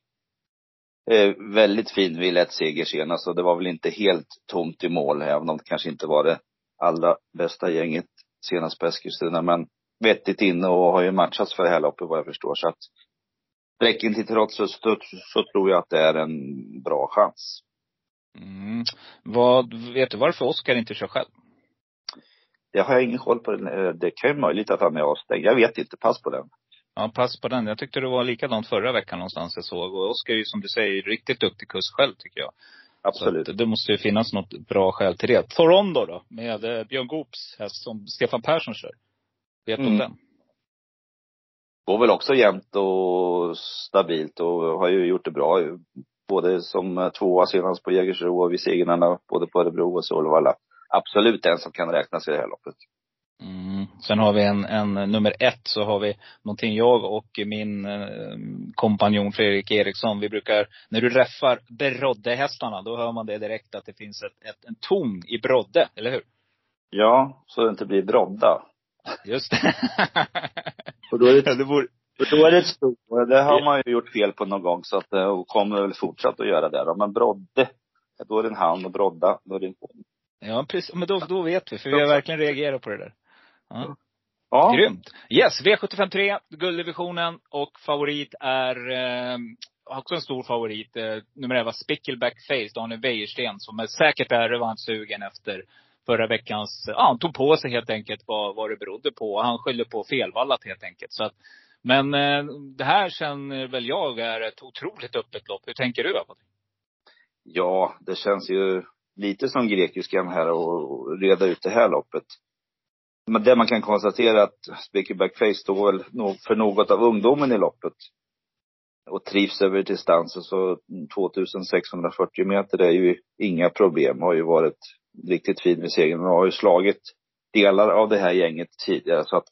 Eh, väldigt fin vid ett seger senast och det var väl inte helt tomt i mål, även om det kanske inte var det allra bästa gänget senast på Eskilstuna. Men vettigt inne och har ju matchats för det här loppet vad jag förstår. Så att sträcken till trots så, så, så tror jag att det är en bra chans. Mm. Vad, vet du varför Oskar inte kör själv? Det har jag ingen koll på. Det kan ju möjligt att han är avstängd. Jag vet inte. Pass på den. Ja, pass på den. Jag tyckte det var likadant förra veckan någonstans jag såg. Och Oskar är ju som du säger riktigt duktig kusk själv tycker jag. Absolut. Så det måste ju finnas något bra skäl till det. Thorondo då? Med eh, Björn Goops häst som Stefan Persson kör. Vet du mm. om den? Går väl också jämnt och stabilt och har ju gjort det bra. Både som tvåa senast på Jägersro och vid segrarna både på Örebro och Solvalla. Absolut en som kan räknas i det här loppet. Mm. Sen har vi en, en nummer ett så har vi någonting jag och min eh, kompanjon Fredrik Eriksson, vi brukar, när du räffar Brodde-hästarna, då hör man det direkt att det finns ett, ett, en ton i Brodde, eller hur? Ja, så det inte blir Brodda. Just det. och då är det, då är det ett stort, det har man ju gjort fel på någon gång så att, eh, och kommer väl fortsatt att göra det då. Men Brodde, då är det en han och Brodda, då är det en hon. Ja, precis. Men då, då vet vi, för vi har verkligen reagerat på det där. Ja. ja. Grymt. Yes, V753, gulddivisionen. Och favorit är, eh, också en stor favorit, eh, nummer 11, Spickleback Face, Daniel Wäjersten, som är säkert är revanschsugen efter förra veckans, ja han tog på sig helt enkelt vad, vad det berodde på. Han skyllde på felvallat helt enkelt. Så att, men eh, det här känner väl jag är ett otroligt öppet lopp. Hur tänker du? Ja, det känns ju lite som grekiskan här och reda ut det här loppet. Men det man kan konstatera att Spickerback Face står väl för något av ungdomen i loppet. Och trivs över distansen så 2640 meter är ju inga problem. Har ju varit riktigt fin med segern och har ju slagit delar av det här gänget tidigare så att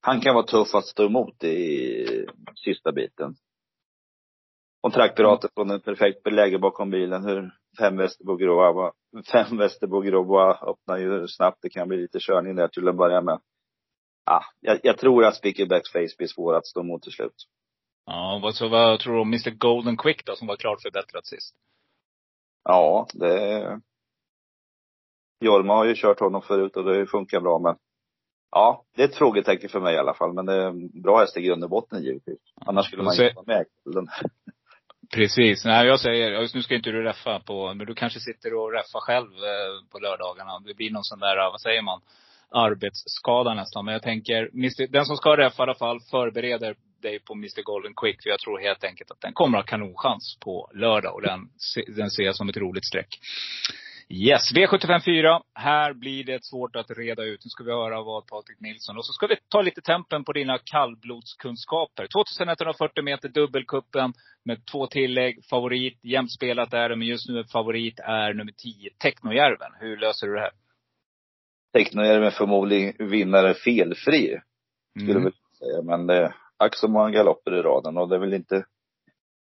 han kan vara tuff att stå emot i sista biten. Och traktoratet från ett perfekt läge bakom bilen. Hur fem Västerbo Grova, fem Västerbo öppnar ju snabbt. Det kan bli lite körning där till att börja med. Ja, jag, jag tror att Spickerbacks Face blir svår att stå emot till slut. Ja, vad, så vad tror du om Mr Golden Quick då, som var klart förbättrat sist? Ja, det Jorma har ju kört honom förut och det funkar bra men Ja, det är ett frågetecken för mig i alla fall. Men det är en bra häst i grund och botten givetvis. Annars skulle man inte vara med Precis. Nej, jag säger, just nu ska inte du räffa på, men du kanske sitter och räffar själv eh, på lördagarna. Det blir någon sån där, vad säger man, arbetsskada nästan. Men jag tänker, den som ska räffa i alla fall förbereder dig på Mr Golden Quick. För jag tror helt enkelt att den kommer att ha kanonchans på lördag. Och den, den ser jag som ett roligt streck. Yes, V754. Här blir det svårt att reda ut. Nu ska vi höra vad Patrik Nilsson. Och så ska vi ta lite tempen på dina kallblodskunskaper. 2140 meter dubbelkuppen med två tillägg. Favorit, jämnt spelat är det, men just nu favorit är nummer 10, Technojärven. Hur löser du det här? Technojärven förmodligen vinnare felfri. Skulle mm. väl säga. Men det är ack så många galopper i raden och det är väl inte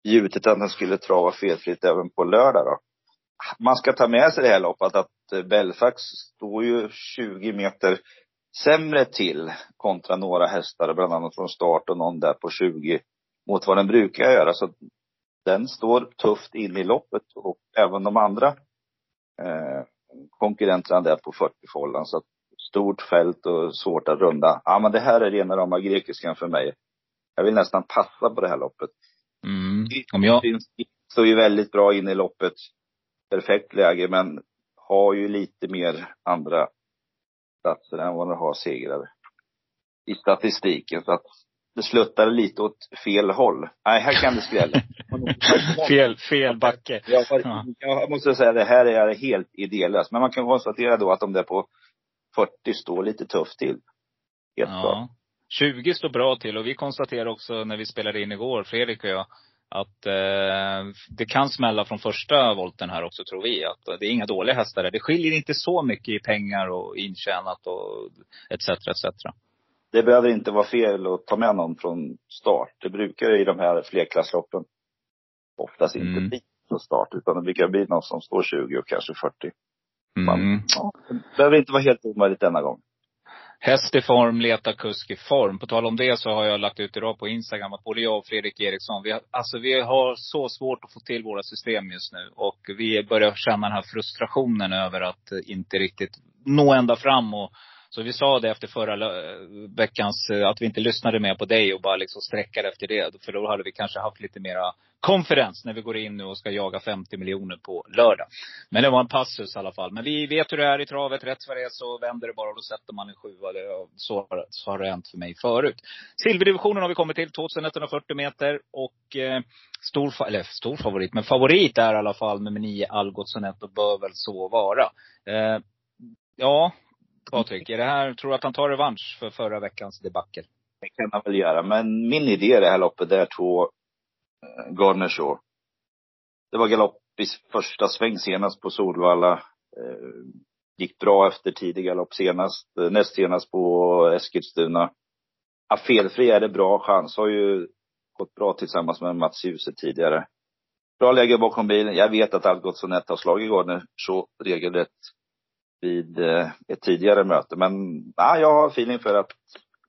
gjutet att han skulle trava felfritt även på lördag då man ska ta med sig det här loppet att eh, Belfax står ju 20 meter sämre till kontra några hästar, bland annat från start och någon där på 20 mot vad den brukar göra. Så den står tufft in i loppet och även de andra eh, konkurrenterna där på 40 förhållanden. Så att stort fält och svårt att runda. Ja men det här är rena rama grekiskan för mig. Jag vill nästan passa på det här loppet. Mm. Om jag... Står ju väldigt bra in i loppet perfekt läge men har ju lite mer andra platser än vad den har segrar i statistiken. Så att det sluttar lite åt fel håll. Nej, här kan det skrälla. fel, fel backe. Jag, jag måste säga, det här är helt idélöst. Men man kan konstatera då att de där på 40 står lite tufft till. Helt ja. Bra. 20 står bra till och vi konstaterade också när vi spelade in igår, Fredrik och jag, att eh, det kan smälla från första volten här också tror vi. Att det är inga dåliga hästar. Det skiljer inte så mycket i pengar och intjänat och etc. etc. Det behöver inte vara fel att ta med någon från start. Det brukar i de här flerklassloppen oftast inte mm. bli från start. Utan det brukar bli någon som står 20 och kanske 40. Mm. Ja, det behöver inte vara helt omöjligt denna gång. Häst i form, leta kusk i form. På tal om det så har jag lagt ut idag på Instagram att både jag och Fredrik Eriksson, vi har, alltså vi har så svårt att få till våra system just nu. Och vi börjar känna den här frustrationen över att inte riktigt nå ända fram. Och, så vi sa det efter förra veckans, eh, att vi inte lyssnade mer på dig och bara liksom sträckade efter det. För då hade vi kanske haft lite mera konferens när vi går in nu och ska jaga 50 miljoner på lördag. Men det var en passus i alla fall. Men vi vet hur det är i travet. Rätt vad det är så vänder det bara och då sätter man en sjua. Så, så har det hänt för mig förut. Silverdivisionen har vi kommit till. 2140 meter. Och eh, stor, eller stor favorit, men favorit är i alla fall nummer nio Algotssonet och bör väl så vara. Eh, ja, Patrik, är det här, tror du att han tar revansch för förra veckans debacle? Det kan han väl göra. Men min idé i det här loppet det är två eh, Gardner Shaw. Det var galopp i första sväng senast på Solvalla. Eh, gick bra efter tidig galopp senast. Eh, näst senast på Eskilstuna. Ja, felfri är det bra chans. Har ju gått bra tillsammans med Mats Djuse tidigare. Bra läge bakom bilen. Jag vet att allt gått så nätt har slagit Gardner så regelrätt vid eh, ett tidigare möte. Men ja, jag har feeling för att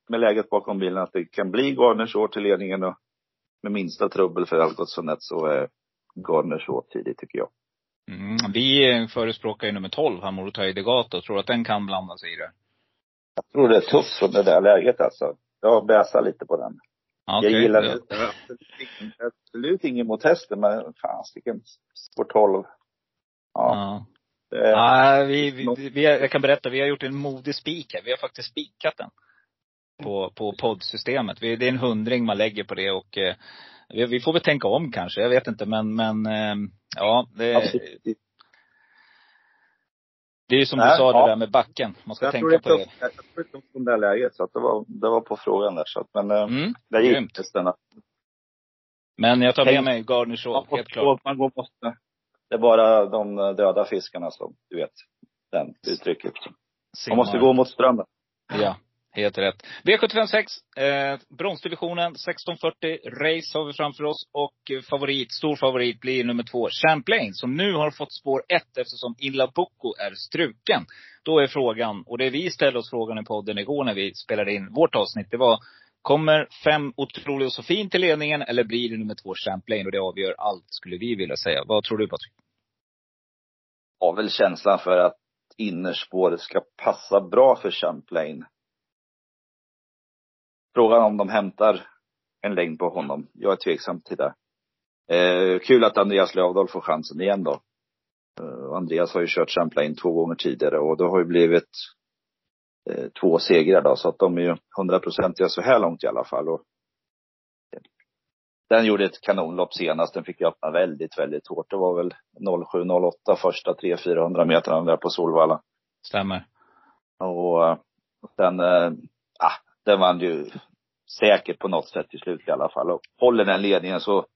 med läget bakom bilen att det kan bli Gardners år till ledningen och med minsta trubbel för Algotsson så är Gardners år tidigt tycker jag. Mm, vi förespråkar ju nummer 12, Hamortai Degato. Tror att den kan blanda sig i det? Jag tror det är tufft för det där läget alltså. Jag bäsar lite på den. Okay. Jag gillar det. Absolut, absolut inget mot hästen, men fasiken, spår 12. Ja. ja. Eh, ah, vi, vi, vi, jag kan berätta, vi har gjort en modig spik här. Vi har faktiskt spikat den. På, på poddsystemet. Det är en hundring man lägger på det och eh, vi får väl tänka om kanske. Jag vet inte men, men eh, ja. Det, Absolut. det är ju som Nej, du sa ja. det där med backen. Man ska jag tänka på det. Jag tror inte om det läget. Så att det var, det var på frågan där. Så att, men eh, mm, det gick. Men jag tar med mig Gardner Shaw, helt klart. Man måste, det är bara de döda fiskarna som, du vet, den uttrycket. Man måste gå mot strömmen. Ja, helt rätt. V756, eh, bronsdivisionen, 1640 race har vi framför oss. Och favorit, stor favorit blir nummer två, Champlain, som nu har fått spår ett eftersom Inla Bocco är struken. Då är frågan, och det vi ställde oss frågan i podden igår när vi spelade in vårt avsnitt, det var Kommer fem Otrolig och fin till ledningen eller blir det nummer två Champlain? Och det avgör allt, skulle vi vilja säga. Vad tror du Patrik? har väl känslan för att innerspåret ska passa bra för Champlain. Frågan om de hämtar en längd på honom. Jag är tveksam till det. Eh, kul att Andreas Lövdahl får chansen igen då. Eh, Andreas har ju kört Champlain två gånger tidigare och det har ju blivit eh, två segrar då, så att de är ju hundraprocentiga så här långt i alla fall. Och den gjorde ett kanonlopp senast. Den fick jag öppna väldigt, väldigt hårt. Det var väl 07.08 första 300-400 metrarna där på Solvalla. Stämmer. Och, och sen, äh, den vann ju säkert på något sätt till slut i alla fall. Och håller den ledningen så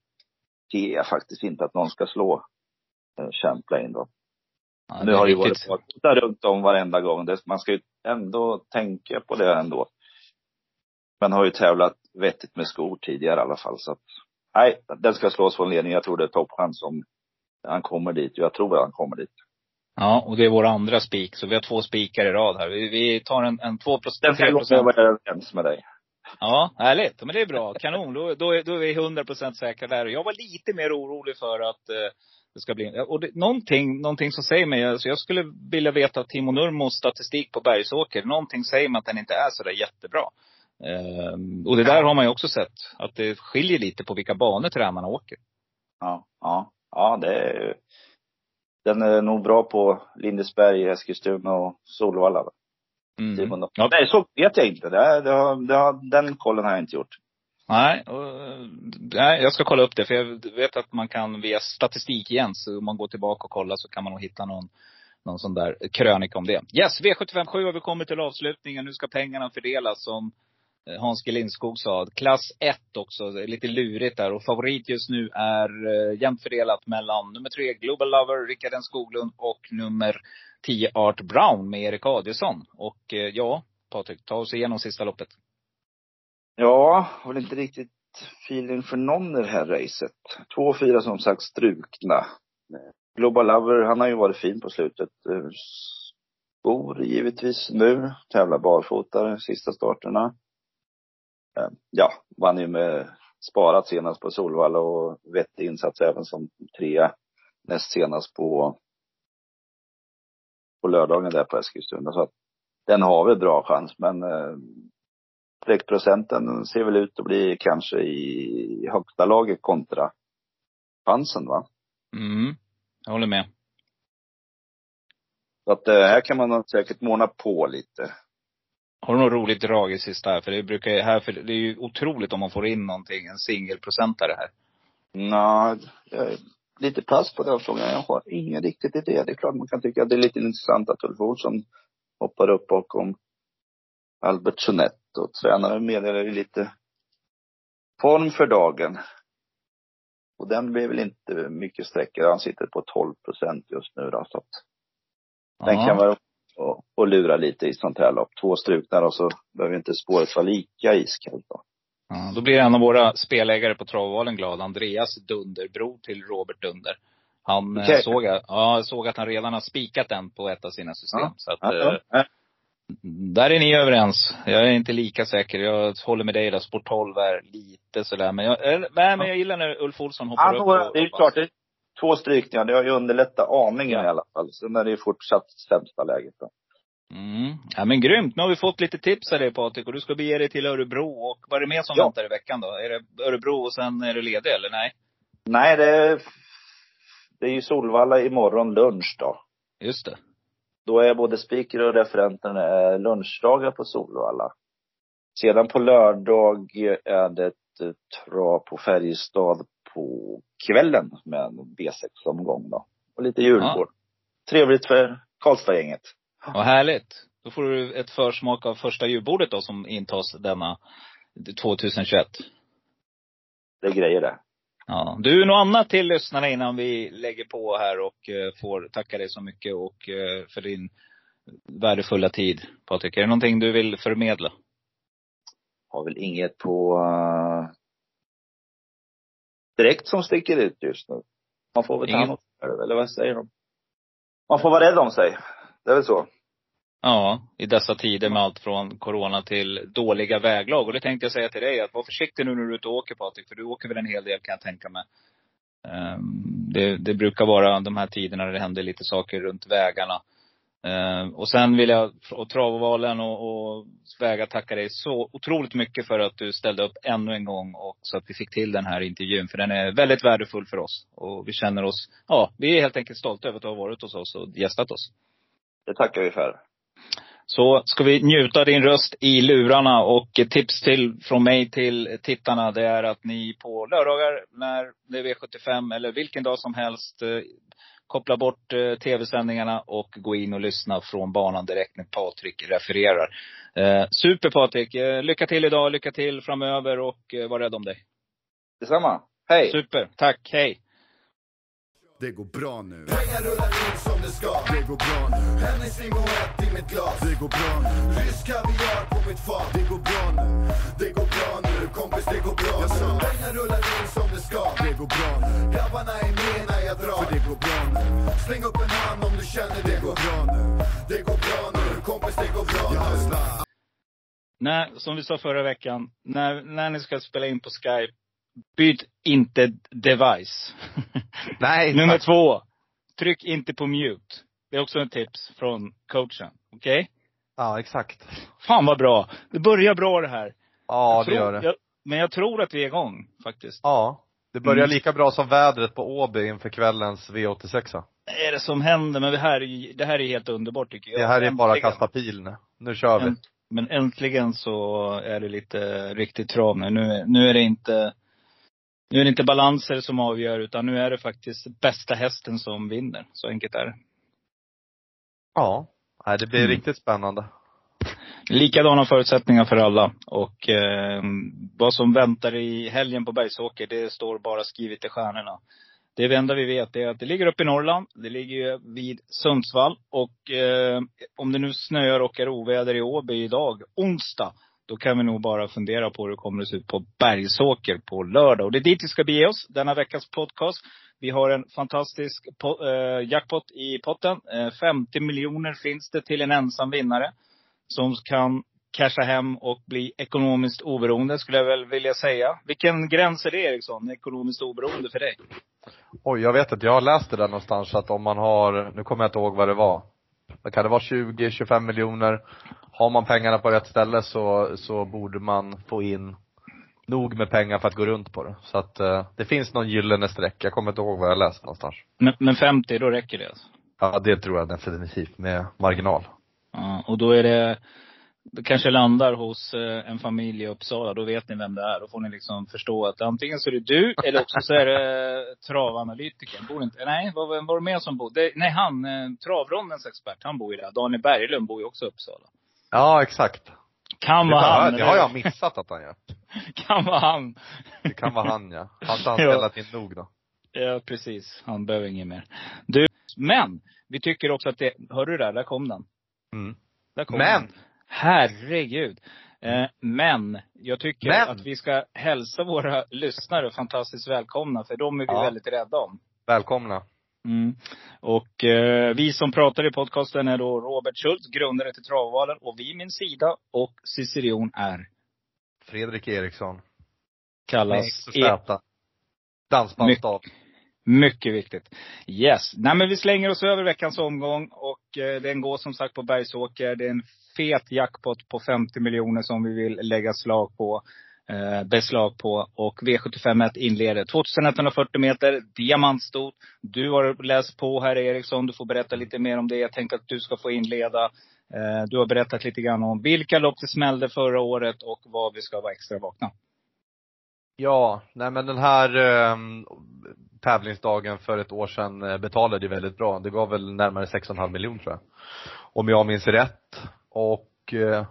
ser jag faktiskt inte att någon ska slå Champlain då. Ja, nu har ju varit där runt om varenda gång. Man ska ju ändå tänka på det ändå. Men har ju tävlat vettigt med skor tidigare i alla fall så att nej, den ska slås från ledning. Jag tror det är toppchans om han kommer dit. Jag tror att han kommer dit. Ja, och det är vår andra spik. Så vi har två spikar i rad här. Vi, vi tar en, en 2 procent. Den ska låta vara överens med dig. Ja, härligt. Men det är bra. Kanon. Då, då, är, då är vi 100 procent säkra där. Jag var lite mer orolig för att eh, det ska bli, och det, någonting, någonting som säger mig, alltså jag skulle vilja veta Timo Nurmos statistik på Bergsåker. Någonting säger mig att den inte är så där jättebra. Ehm, och det där har man ju också sett. Att det skiljer lite på vilka banor tränarna åker. Ja, ja. Ja, det är Den är nog bra på Lindesberg, Eskilstuna och Solvalla. Mm. Ja. Nej, så vet jag inte. Det, det, det den kollen har jag inte gjort. Nej, och, nej, jag ska kolla upp det. För jag vet att man kan via statistik igen, så om man går tillbaka och kollar så kan man nog hitta någon, någon sån där krönika om det. Yes, V757 har vi kommit till avslutningen. Nu ska pengarna fördelas som eh, Hans G Lindskog sa. Klass 1 också, lite lurigt där. Och favorit just nu är eh, jämnt fördelat mellan nummer 3 Global Lover, Rickard N Skoglund och nummer 10 Art Brown med Erik Adielsson. Och eh, ja, Patrik, ta oss igenom sista loppet. Ja, har väl inte riktigt feeling för någon i det här racet. Två och fyra som sagt strukna. Global Lover, han har ju varit fin på slutet. Bor Skor givetvis nu. Tävlar barfota de sista starterna. Ehm, ja, vann ju med sparat senast på Solvalla och vettig insats även som trea näst senast på på lördagen där på Eskilstuna. Så att den har väl bra chans men ehm, streckprocenten ser väl ut att bli kanske i högsta laget kontra chansen va. Mm. Jag håller med. Så att eh, här kan man säkert måna på lite. Har du något roligt drag i sista här? För det brukar ju, här, för det är ju otroligt om man får in någonting, en singelprocentare här. Är lite pass på den frågan. Jag har ingen riktigt idé. Det är klart man kan tycka att det är lite intressant att Ulf Olsson hoppar upp bakom Albert Jeanette och tränaren meddelar ju lite form för dagen. Och den blir väl inte mycket sträckare. Han sitter på 12 procent just nu då, så att den Ja. kan vara och, och lura lite i sånt här lopp. Två struknar och så behöver inte spåret vara lika iskallt då. Ja, då blir en av våra spelägare på travvalen glad. Andreas Dunderbro till Robert Dunder. Han eh, Okej. såg, ja, såg att han redan har spikat den på ett av sina system. Ja. Så att, Ja, eh, ja. Där är ni överens. Jag är inte lika säker. Jag håller med dig där. Sport 12 är lite sådär. Men jag, eh, nej, men jag gillar när Ulf Olsson hoppar Han, upp. och- det är ju klart, det är två strykningar. Det har ju underlättat aningen Ja. i alla fall. Sen är det ju fortsatt sämsta läget då. Mm. Ja men grymt. Nu har vi fått lite tips av dig Patrik. Och du ska bege dig till Örebro. Och vad är det mer som Ja. väntar i veckan då? Är det Örebro och sen är du ledig eller nej? Nej, det är, det är ju Solvalla imorgon lunch då. Just det. Då är både speaker och referenten eh, lunchdagar på Solvalla. Sedan på lördag är det ett trav på Färjestad på kvällen med en B6-omgång då. Och lite julbord. Trevligt för Karlstad-gänget. Vad härligt. Då får du ett försmak av första julbordet då som intas denna 2021. Det är grejer det. Ja. Du, något annat till lyssnarna innan vi lägger på här och eh, får tacka dig så mycket och eh, för din värdefulla tid. Patrik, är det någonting du vill förmedla? Har väl inget på uh, direkt som sticker ut just nu. Man får väl ta hand om eller vad säger de? Man får vara rädd om sig. Det är väl så. Ja, i dessa tider med allt från corona till dåliga väglag. Och det tänkte jag säga till dig, att var försiktig nu när du är ute och åker Patrik, för du åker väl en hel del kan jag tänka mig. Ehm, det, det brukar vara de här tiderna när det händer lite saker runt vägarna. Ehm, och sen vill jag, och Travovalen och, och Väga tacka dig så otroligt mycket för att du ställde upp ännu en gång och så att vi fick till den här intervjun. För den är väldigt värdefull för oss. Och vi känner oss, ja, vi är helt enkelt stolta över att du har varit hos oss och gästat oss. Det tackar vi för. Så ska vi njuta din röst i lurarna och tips till från mig till tittarna det är att ni på lördagar när det är V75 eller vilken dag som helst eh, koppla bort eh, tv-sändningarna och gå in och lyssna från banan direkt när Patrik refererar. Eh, super Patrik! Eh, lycka till idag, lycka till framöver och eh, var rädd om dig. Detsamma. Hej! Super! Tack, hej! Det går bra nu. Pengar rullar in som det ska Det går bra nu. Hennes limonett i mitt glas Det går bra nu. Rysk kaviar på mitt fat Det går bra nu. Det går bra nu, kompis det går bra Jag nu. Pengar rullar in som det ska Det går bra nu. Grabbarna är med när jag drar För det går bra nu. Släng upp en hand om du känner det Det går bra nu. Det går bra nu, kompis det går bra Jag nu. När, som vi sa förra veckan, när, när ni ska spela in på Skype, byt inte device. Nej, Nummer tack. två. Tryck inte på mute. Det är också en tips från coachen. Okej? Ja, exakt. Fan vad bra. Det börjar bra det här. Ja, Jag det tror- gör det. Jag, men jag tror att vi är igång faktiskt. Ja. Det börjar Mm. lika bra som vädret på Åby inför kvällens V86. Vad är det som händer? Men det här, är, det här är helt underbart tycker jag. Det här är bara Äntligen. kasta pil nu. Nu kör vi. Änt- Men äntligen så är det lite riktigt trav nu. Nu, nu är det inte nu är det inte balanser som avgör, utan nu är det faktiskt bästa hästen som vinner. Så enkelt är det. Ja. Nej, det blir Mm. riktigt spännande. Likadana förutsättningar för alla. Och eh, vad som väntar i helgen på Bergsåker, det står bara skrivet i stjärnorna. Det enda vi vet är att det ligger uppe i Norrland. Det ligger vid Sundsvall. Och eh, om det nu snöar och är oväder i Åby idag, onsdag, då kan vi nog bara fundera på hur det kommer att se ut på Bergsåker på lördag. Och det är dit vi ska bege oss, denna veckas podcast. Vi har en fantastisk eh, jackpot i potten. Eh, 50 miljoner finns det till en ensam vinnare. Som kan casha hem och bli ekonomiskt oberoende, skulle jag väl vilja säga. Vilken gräns är det Eriksson, ekonomiskt oberoende för dig? Oj, jag vet inte, jag har läst det där någonstans att om man har, nu kommer jag inte ihåg vad det var. Kan det vara 20-25 miljoner? Har man pengarna på rätt ställe så, så borde man få in nog med pengar för att gå runt på det. Så att eh, det finns någon gyllene streck. Jag kommer inte ihåg vad jag läst någonstans. Men, men 50, då räcker det alltså? Ja, det tror jag definitivt med marginal. Ja, och då är det, det kanske landar hos eh, en familj i Uppsala. Då vet ni vem det är. Då får ni liksom förstå att antingen så är det du, eller också så är det travanalytikern. Bor inte, nej, var, vem var det mer som bodde? Nej, han, eh, travrondens expert, han bor ju där. Daniel Berglund bor ju också i Uppsala. Ja, exakt. Kan vara har, han. det har jag missat att han gör. Kan vara han. Det kan vara han ja. Har han Ja. spelat in nog då? Ja, precis. Han behöver inget mer. Du, men vi tycker också att det, hör du där? Där kom den. Mm. Där kom Men! Den. Herregud. Eh, men, jag tycker Men! att vi ska hälsa våra lyssnare fantastiskt välkomna, för de är vi Ja. väldigt rädda om. Välkomna. Mm. Och eh, vi som pratar i podcasten är då Robert Schultz, grundare till Travvalen, och vid min sida och Cicerion är, Fredrik Eriksson. Kallas E- Z. Dansbandsstav. Mycket viktigt. Yes. Nej men vi slänger oss över veckans omgång och eh, den går som sagt på Bergsåker. Det är en fet jackpot på 50 miljoner som vi vill lägga slag på. Eh, beslag på. Och V751 inleder 2140 meter, diamantstot. Du har läst på här Eriksson, du får berätta lite mer om det. Jag tänkte att du ska få inleda. Eh, du har berättat lite grann om vilka lopp det smällde förra året och vad vi ska vara extra vakna. Ja, nej men den här eh, tävlingsdagen för ett år sedan eh, betalade ju väldigt bra. Det gav väl närmare 6,5 miljoner tror jag. Om jag minns rätt. Och eh,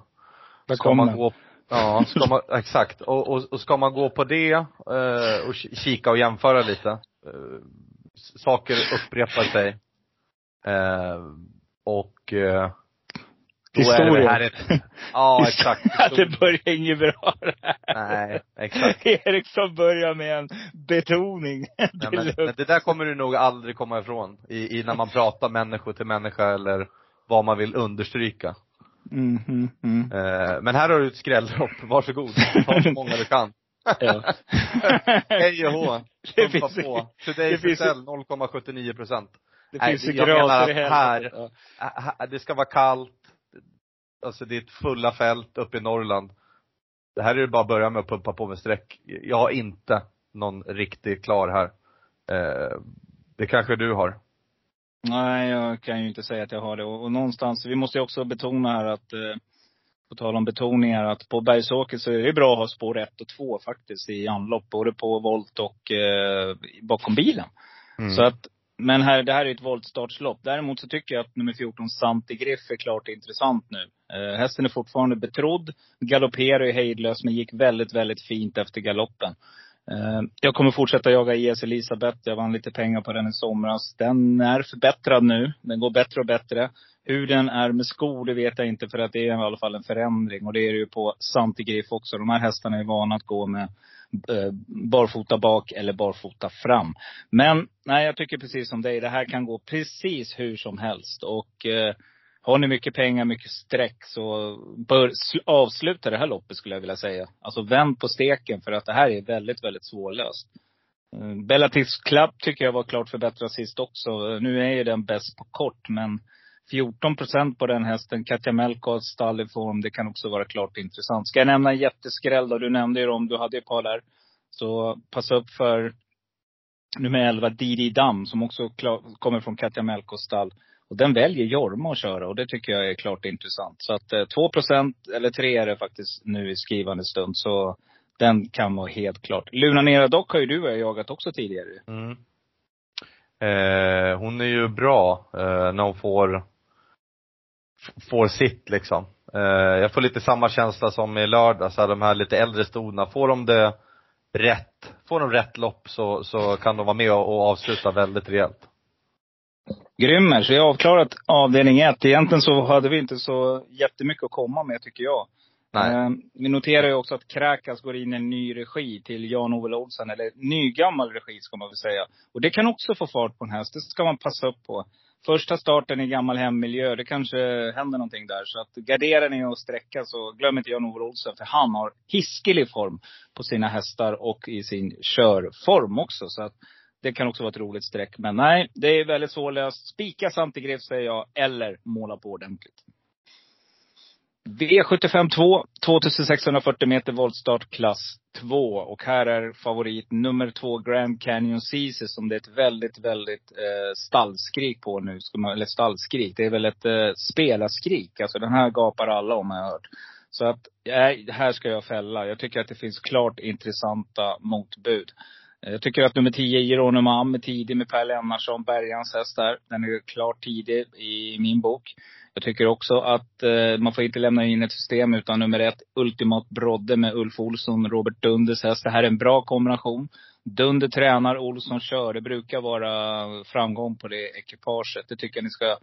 ska man gå, ja, ska man, exakt. Och, och, och ska man gå på det eh, och ki- kika och jämföra lite. Eh, saker upprepar sig. Eh, och eh, då är det Historia. här ett, ja exakt. det börjar inget bra det här. Nej, exakt. Eriksson börjar med en betoning. Nej, men, men det där kommer du nog aldrig komma ifrån i, i när man pratar människa till människa eller vad man vill understryka. Mm, mm, mm. Eh, men här har du ett skrälllopp, varsågod. Ta så många du kan. Ja. Hej och hå, Det finns- på. Today det finns- Sell 0,79 procent. Det Nej, finns ju graser i här-. Ja. Det ska vara kallt. Alltså det är ett fulla fält uppe i Norrland. Det här är det bara att börja med att pumpa på med streck. Jag har inte någon riktigt klar här. Eh, det kanske du har. Nej, jag kan ju inte säga att jag har det. Och, och någonstans, vi måste ju också betona här att, eh, på tal om betoningar, att på Bergsåker så är det bra att ha spår 1 och 2 faktiskt i anlopp. Både på volt och eh, bakom bilen. Mm. Så att, men här, det här är ett voltstartslopp. Däremot så tycker jag att nummer 14, Santi Griff, är klart intressant nu. Eh, hästen är fortfarande betrodd. Galopperar ju hejdlöst, men gick väldigt, väldigt fint efter galoppen. Eh, jag kommer fortsätta jaga IS Elisabeth. Jag vann lite pengar på den i somras. Den är förbättrad nu. Den går bättre och bättre. Hur den är med skor, det vet jag inte. För att det är i alla fall en förändring. Och det är det ju på Santi Griff också. De här hästarna är vana att gå med eh, barfota bak eller barfota fram. Men nej, jag tycker precis som dig. Det här kan gå precis hur som helst. Och eh, har ni mycket pengar, mycket streck så bör avsluta det här loppet skulle jag vilja säga. Alltså vänd på steken för att det här är väldigt, väldigt svårlöst. Mm, Bellatis Club tycker jag var klart förbättrad sist också. Nu är ju den bäst på kort men 14 procent på den hästen. Katja Melko stall i form. Det kan också vara klart intressant. Ska jag nämna en jätteskräll då? Du nämnde ju dem. Du hade ju ett par där. Så passa upp för nummer 11, Didi Dam, som också klar, kommer från Katja Melkos stall. Och den väljer Jorma att köra och det tycker jag är klart intressant. Så att eh, 2 procent, eller 3 är det faktiskt nu i skrivande stund. Så den kan vara helt klart. Luna Nera dock har ju du och jag jagat också tidigare. Mm. Eh, hon är ju bra eh, när hon får, får sitt liksom. Eh, jag får lite samma känsla som i lördags, de här lite äldre stona. Får de det rätt, får de rätt lopp så, så kan de vara med och, och avsluta väldigt rejält. Grymmer, så jag har avklarat avdelning ett. Egentligen så hade vi inte så jättemycket att komma med tycker jag. Eh, vi noterar ju också att Kräkas går in i en ny regi till Jan-Ove Olsson, eller nygammal regi ska man väl säga. Och det kan också få fart på en häst. Det ska man passa upp på. Första starten i gammal hemmiljö, det kanske händer någonting där. Så att garderar ni och sträcka så glöm inte Jan-Ove Olsson. För han har hiskelig form på sina hästar och i sin körform också. Så att det kan också vara ett roligt streck. Men nej, det är väldigt svårlöst. Spika Santigrev säger jag, eller måla på ordentligt. V75 2, 2640 meter voltstart klass 2. Och här är favorit nummer två Grand Canyon Ceesay som det är ett väldigt, väldigt eh, stallskrik på nu. Ska man, eller stallskrik, det är väl ett eh, spelarskrik. Alltså den här gapar alla om har jag hört. Så att, nej, här ska jag fälla. Jag tycker att det finns klart intressanta motbud. Jag tycker att nummer 10, Geronimo Am, är tidig med Per Lennartsson, Bergans häst där. Den är klart tidig i min bok. Jag tycker också att eh, man får inte lämna in ett system utan nummer ett, Ultimat Brodde med Ulf Olsson, Robert Dunders häst. Det här är en bra kombination. Dunder tränar, Olsson kör. Det brukar vara framgång på det ekipaget. Det tycker jag ni ska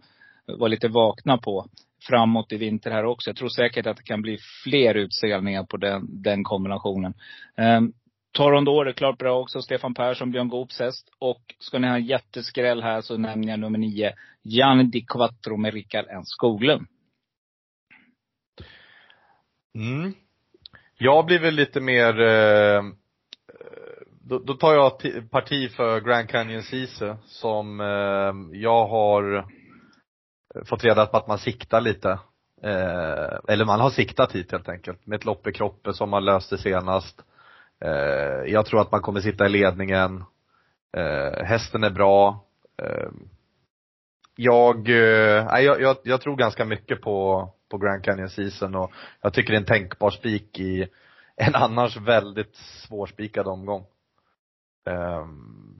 vara lite vakna på framåt i vinter här också. Jag tror säkert att det kan bli fler utseglningar på den, den kombinationen. Um, Torondor är klart bra också. Stefan Persson, Björn Goops häst. Och ska ni ha en jätteskräll här så nämner jag nummer nio. Jan Di Quattro med Rickard N Skoglund. Mm. Jag blir väl lite mer, eh, då, då tar jag parti för Grand Canyon Ceesay som eh, jag har fått reda på att man siktar lite. Eh, eller man har siktat hit helt enkelt. Med ett lopp i kroppen som man löste senast. Eh, jag tror att man kommer sitta i ledningen. Eh, hästen är bra. Eh, jag, eh, nej, jag, jag, jag tror ganska mycket på, på Grand Canyon Season och jag tycker det är en tänkbar spik i en annars väldigt svårspikad omgång. Ehm,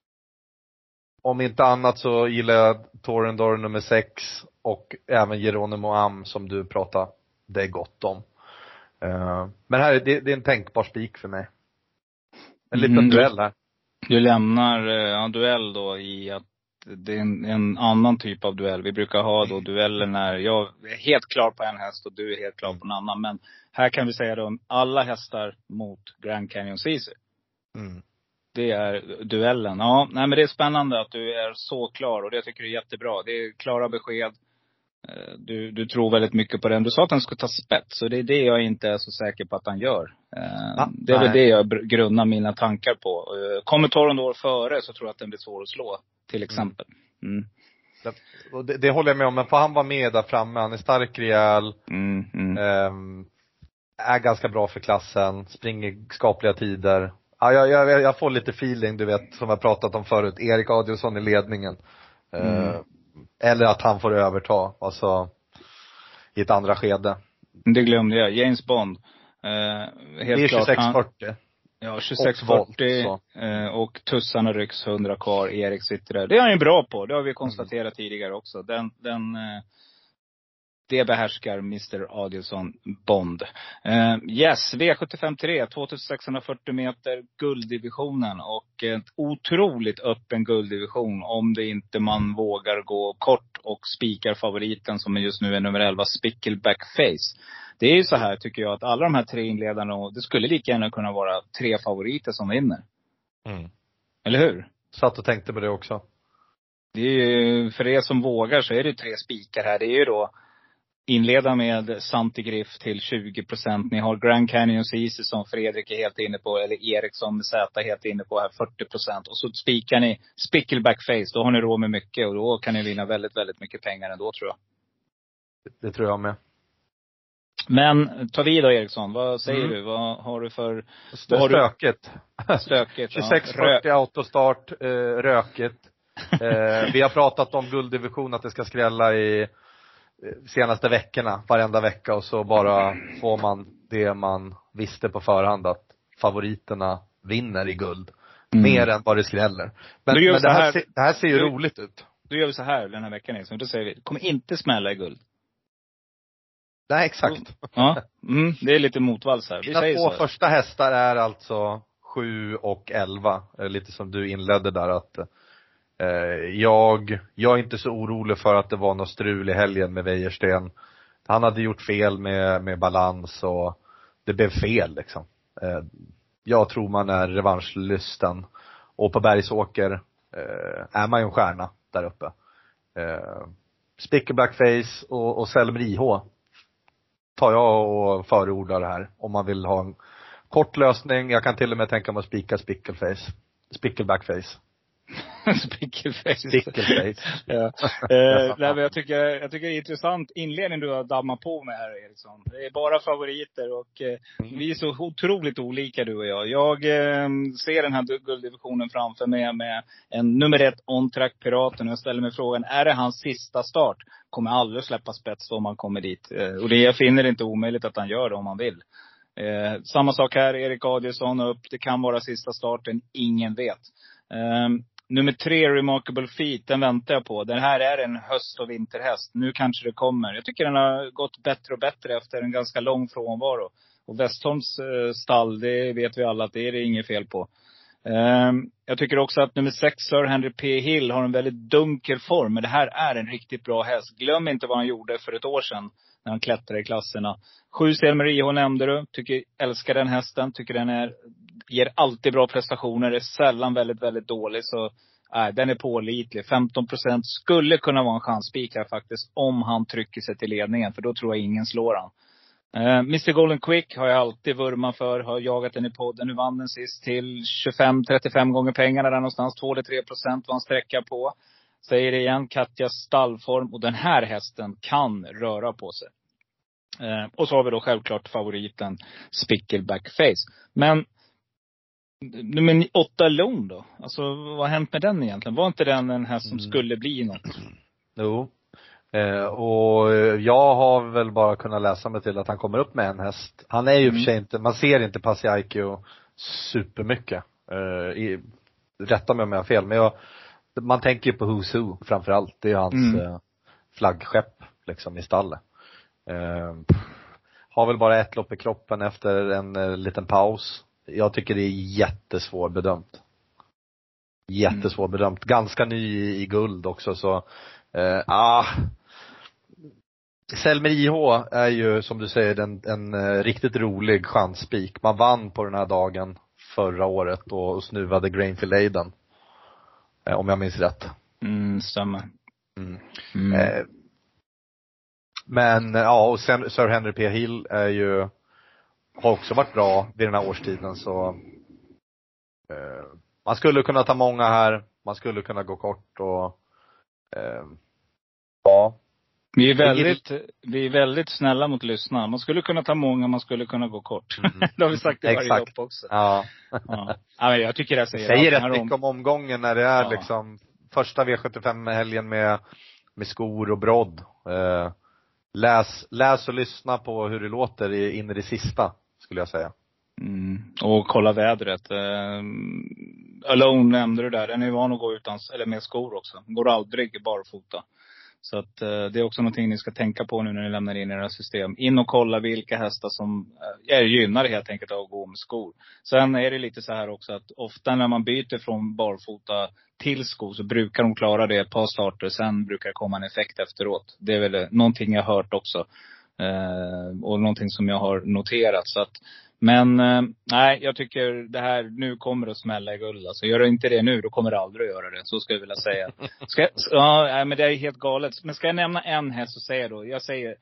om inte annat så gillar jag Torendor nummer 6 och även Geronimo Am som du pratade, det är gott om. Ehm, men här, det, det är en tänkbar spik för mig. En liten Mm, du- duell här. Du lämnar eh, ja, duell då i att det är en, en annan typ av duell. Vi brukar ha då dueller när jag är helt klar på en häst och du är helt klar på en annan. Men här kan vi säga då alla hästar mot Grand Canyon Ceesay. Mm. Det är duellen. Ja, nej men det är spännande att du är så klar och det tycker jag är jättebra. Det är klara besked. Eh, Du, du tror väldigt mycket på den. Du sa att den skulle ta spets och det är det jag inte är så säker på att han gör. Eh, Ah, det är väl det jag grundar mina tankar på. Eh, Kommer Torondor före så tror jag att den blir svår att slå. Till exempel. Mm. Det, det håller jag med om, men får han vara med där framme, han är stark, rejäl, Mm, mm. ehm, är ganska bra för klassen, springer skapliga tider. Ja, jag, jag, jag får lite feeling, du vet, som jag pratat om förut, Erik Adielsson i ledningen. Mm. Eller att han får överta, alltså i ett andra skede. Det glömde jag. James Bond. Eh, Det helt är klart. han- 26-40. Ja, Och 2640 volt, eh, och tussarna rycks 100 kvar. Erik sitter där. Det är han ju bra på. Det har vi konstaterat tidigare också. Den, den, eh, det behärskar Mr Adielsson Bond. Eh, yes, V753, 2640 meter, gulddivisionen. Och en otroligt öppen gulddivision om det inte man vågar gå kort och spikar favoriten som just nu är nummer 11, Spickleback Face. Det är ju så här tycker jag att alla de här tre inledarna, det skulle lika gärna kunna vara tre favoriter som vinner. Mm. Eller hur? Satt och tänkte på det också. Det är ju, för er som vågar så är det tre spikar här. Det är ju då inleda med Santigriff till 20 procent. Ni har Grand Canyon Ceesay som Fredrik är helt inne på, eller Erik som Z är helt inne på här, 40 procent. Och så spikar ni Spickleback Face. Då har ni råd med mycket och då kan ni vinna väldigt, väldigt mycket pengar ändå tror jag. Det tror jag med. Men ta vid då Eriksson. Vad säger Mm. du? Vad har du för Stö- har du- Stökigt. stökigt? Ja, 2640 autostart, eh, rökigt. Eh, vi har pratat om gulddivision, att det ska skrälla i senaste veckorna, varenda vecka och så bara får man det man visste på förhand att favoriterna vinner i guld. Mm. Mer än vad det skräller. Men, men det, här, här- ser- det här ser ju Du- roligt ut. Då gör vi så här den här veckan Eriksson. Då säger vi, det kommer inte smälla i guld. Nej, exakt. Ja, mm, det är lite motvalls här. Vi Mina säger två så. första hästar är alltså 7 och 11. Eh, Lite som du inledde där att eh, Eh, jag, jag är inte så orolig för att det var något strul i helgen med Wäjersten. Han hade gjort fel med, med balans och det blev fel liksom. Eh, jag tror man är revanschlysten. Och på Bergsåker eh, är man ju en stjärna där uppe. Eh, Spicker Blackface och, och Selmer IH tar jag och förordar det här. Om man vill ha en kort lösning. Jag kan till och med tänka mig att spika Spickleface. Spickle Spickelface. Spickleface. ja. eh, nej, men jag, tycker, jag tycker det är intressant inledning du har dammat på med här Eriksson. Det är bara favoriter och eh, vi är så otroligt olika du och jag. Jag eh, ser den här gulddivisionen framför mig med en nummer ett on-track Piraten. Och jag ställer mig frågan, är det hans sista start? Kommer aldrig släppa spets om han kommer dit. Eh, och det, jag finner det inte omöjligt att han gör det om han vill. Eh, samma sak här, Erik Adielsson upp. Det kan vara sista starten, ingen vet. Eh, nummer tre, Remarkable Feet, den väntar jag på. Den här är en höst och vinterhäst. Nu kanske det kommer. Jag tycker den har gått bättre och bättre efter en ganska lång frånvaro. Och Westholms eh, stall, det vet vi alla att det är det inget fel på. Ehm, jag tycker också att nummer sex, Sir Henry P Hill, har en väldigt dunkel form. Men det här är en riktigt bra häst. Glöm inte vad han gjorde för ett år sedan. När han klättrar i klasserna. Sju Selmer IH nämnde du. Tycker, älskar den hästen. Tycker den är, ger alltid bra prestationer. Är sällan väldigt, väldigt dålig. Så Nej, den är pålitlig. 15 procent skulle kunna vara en chansspik här faktiskt. Om han trycker sig till ledningen. För då tror jag ingen slår han. Eh, uh, Mr Golden Quick har jag alltid vurmat för. Har jagat den i podden. Nu vann den sist till 25-35 gånger pengarna där någonstans. 2 eller 3 procent var han sträcka på. Säger det igen, Katjas stallform. Och den här hästen kan röra på sig. Uh, och så har vi då självklart favoriten Spickleback Face. Men nummer åtta Lone då? Alltså vad har hänt med den egentligen? Var inte den en häst som Mm. skulle bli något? Jo. Eh, och jag har väl bara kunnat läsa mig till att han kommer upp med en häst. Han är ju och för Mm. sig inte, man ser inte Pasiaikio supermycket. Eh, i, rätta mig om jag har fel, men jag, man tänker ju på Who's Who framför allt. Det är hans Mm. eh, flaggskepp liksom i stallet. Eh, har väl bara ett lopp i kroppen efter en eh, liten paus. Jag tycker det är jättesvårbedömt. Jättesvårbedömt. Ganska ny i, i guld också så, eh, ah. Selmer IH är ju som du säger en, en eh, riktigt rolig chansspik. Man vann på den här dagen förra året och, och snuvade Grainfield Aiden. Eh, om jag minns rätt. Mm, stämmer. Mm. Mm. Eh, men eh, ja, och sen Sir Henry P Hill är ju, har också varit bra vid den här årstiden så eh, man skulle kunna ta många här, man skulle kunna gå kort och eh, ja. Vi är väldigt, vi är väldigt snälla mot lyssnarna. Man skulle kunna ta många, man skulle kunna gå kort. Mm. det har vi sagt i varje Exakt. lopp också. Ja. Ja. ja jag tycker det Det säger, säger allt. rätt mycket om omgången när det är Ja. liksom första V75-helgen med, med skor och brodd. Eh, läs, läs och lyssna på hur det låter in i det sista, skulle jag säga. Mm. Och kolla vädret. Um, Alone nämnde du där. Den är van att gå utan, eller med skor också. Går aldrig barfota. Så att eh, det är också någonting ni ska tänka på nu när ni lämnar in era system. In och kolla vilka hästar som eh, är gynnade helt enkelt av att gå med skor. Sen är det lite så här också att ofta när man byter från barfota till skor så brukar de klara det ett par starter. Sen brukar det komma en effekt efteråt. Det är väl någonting jag har hört också. Eh, och någonting som jag har noterat. Så att, men eh, nej, jag tycker det här, nu kommer det att smälla i guld. Alltså, gör det inte det nu, då kommer det aldrig att göra det. Så skulle jag vilja säga. Ska ja, men det är helt galet. Men ska jag nämna en häst så säger jag då, jag säger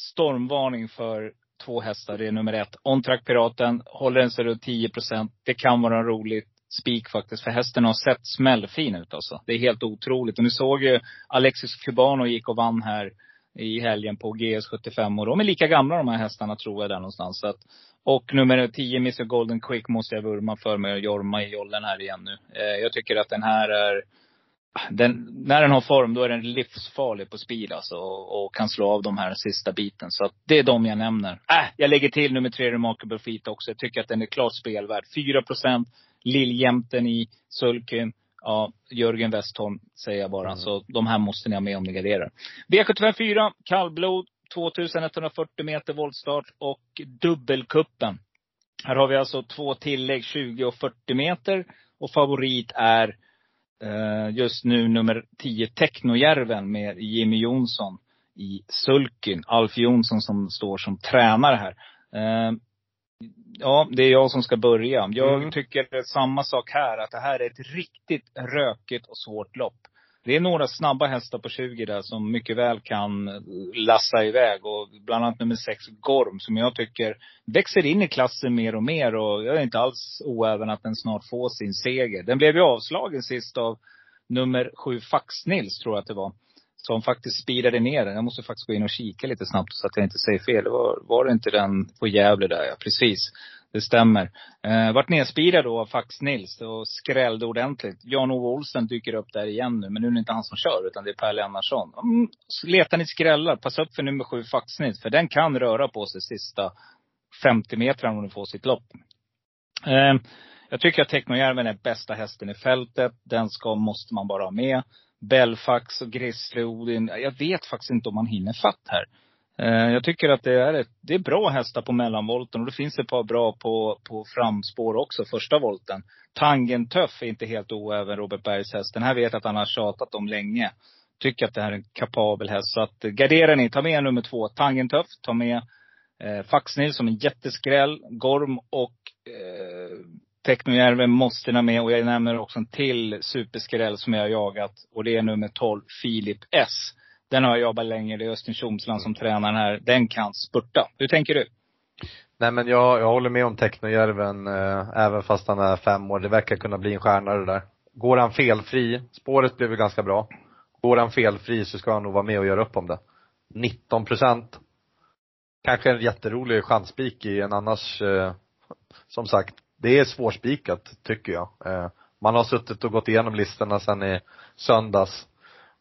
stormvarning för två hästar. Det är nummer ett. On-track Piraten. Håller den sig runt 10 procent. Det kan vara en rolig spik faktiskt. För hästen har sett smällfin ut alltså. Det är helt otroligt. Och ni såg ju Alexis Cubano gick och vann här i helgen på GS75. Och de är lika gamla de här hästarna tror jag där någonstans. Så att, och nummer 10, Mr Golden Quick, måste jag vurma för med jorma i jollen här igen nu. Eh, jag tycker att den här är den, när den har form, då är den livsfarlig på speed alltså. Och, och kan slå av de här sista biten. Så att det är de jag nämner. Äh, jag lägger till nummer tre, Remarkable Feet också. Jag tycker att den är klart spelvärd. 4 procent. Lilljämten i sulken. Ja, Jörgen Westholm säger jag bara. Mm. Så de här måste ni ha med om ni garderar. V75 4, kallblod. 2140 meter voltstart och dubbelkuppen. Här har vi alltså två tillägg, 20 och 40 meter. Och favorit är eh, just nu nummer 10, Technojärven med Jimmy Jonsson i sulken. Alf Jonsson som står som tränare här. Eh, Ja, det är jag som ska börja. Jag Mm. tycker det är samma sak här, att det här är ett riktigt rökigt och svårt lopp. Det är några snabba hästar på 20 där som mycket väl kan lassa iväg. Och bland annat nummer 6, Gorm, som jag tycker växer in i klassen mer och mer. Och jag är inte alls oäven att den snart får sin seger. Den blev ju avslagen sist av nummer 7, Fax-Nils, tror jag att det var. Som faktiskt speedade ner den. Jag måste faktiskt gå in och kika lite snabbt så att jag inte säger fel. Var, var det inte den på Gävle där? Ja, precis. Det stämmer. Eh, vart nedspeedad då av Fax Nils och skrällde ordentligt. Jan-Ove Olsen dyker upp där igen nu, men nu är det inte han som kör, utan det är Per Lennartsson. Mm, letar ni skrällar, passa upp för nummer sju Fax Nils, för den kan röra på sig sista 50 metrarna om den får sitt lopp. Eh, jag tycker att Technojärven är bästa hästen i fältet. Den ska, måste man bara ha med. Belfax och Grizzly Odin. Jag vet faktiskt inte om man hinner fatt här. Eh, jag tycker att det är, ett, det är bra hästar på mellanvolten och det finns ett par bra på, på framspår också, första volten. Tangentuff är inte helt oäven Robert Bergs häst. Den här vet jag att han har tjatat om länge. Tycker att det här är en kapabel häst. Så att gardera ni, ta med nummer två, Tangentuff. Ta med eh, Faxnil som en jätteskräll. Gorm och eh, Technojärven måste ni ha med. Och jag nämner också en till superskräll som jag har jagat. Och det är nummer 12, Filip S. Den har jag jobbat länge. Det är Östen Tjomsland som tränar den här. Den kan spurta. Hur tänker du? Nej men jag, jag håller med om Technojärven, eh, även fast han är fem år. Det verkar kunna bli en stjärna det där. Går han felfri, spåret blev ju ganska bra. Går han felfri så ska han nog vara med och göra upp om det. 19 procent. Kanske en jätterolig chansspik i en annars, eh, som sagt, det är svårspikat tycker jag. Eh, man har suttit och gått igenom listorna sen i söndags.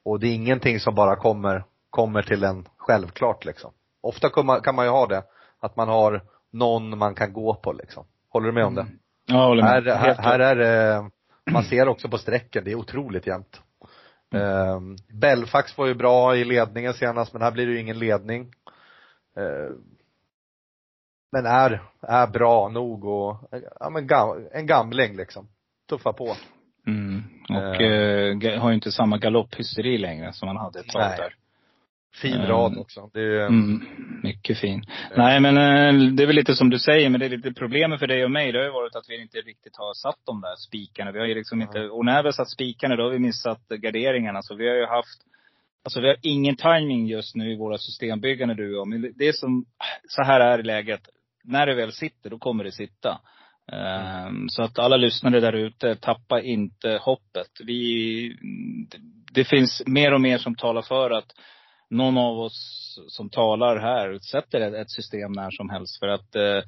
Och det är ingenting som bara kommer, kommer till en självklart liksom. Ofta kan man, kan man ju ha det, att man har någon man kan gå på liksom. Håller du med om det? Ja, jag håller Här, med. här, Helt här är det, man ser också på sträcken, det är otroligt jämnt. Um, Belfax var ju bra i ledningen senast, men här blir det ju ingen ledning. Eh, men är, är bra nog och, ja men gam, en gamling liksom. Tuffa på. Mm. Och eh, ga- har ju inte samma galopphysteri längre som man hade ett tag Nej. där. Fin Mm. rad också. Det är, Mm. Mycket fin. Nej men eh, det är väl lite som du säger, men det är lite problemet för dig och mig, det har ju varit att vi inte riktigt har satt de där spikarna. Vi har ju liksom inte, och när vi har satt spikarna då har vi missat garderingarna. Så vi har ju haft, alltså vi har ingen timing just nu i våra systembyggande du och jag. Men det är som, så här är läget. När det väl sitter, då kommer det sitta. Ehm, Så att alla lyssnare där ute, tappa inte hoppet. Vi, det finns mer och mer som talar för att någon av oss som talar här sätter ett, system när som helst. För att eh,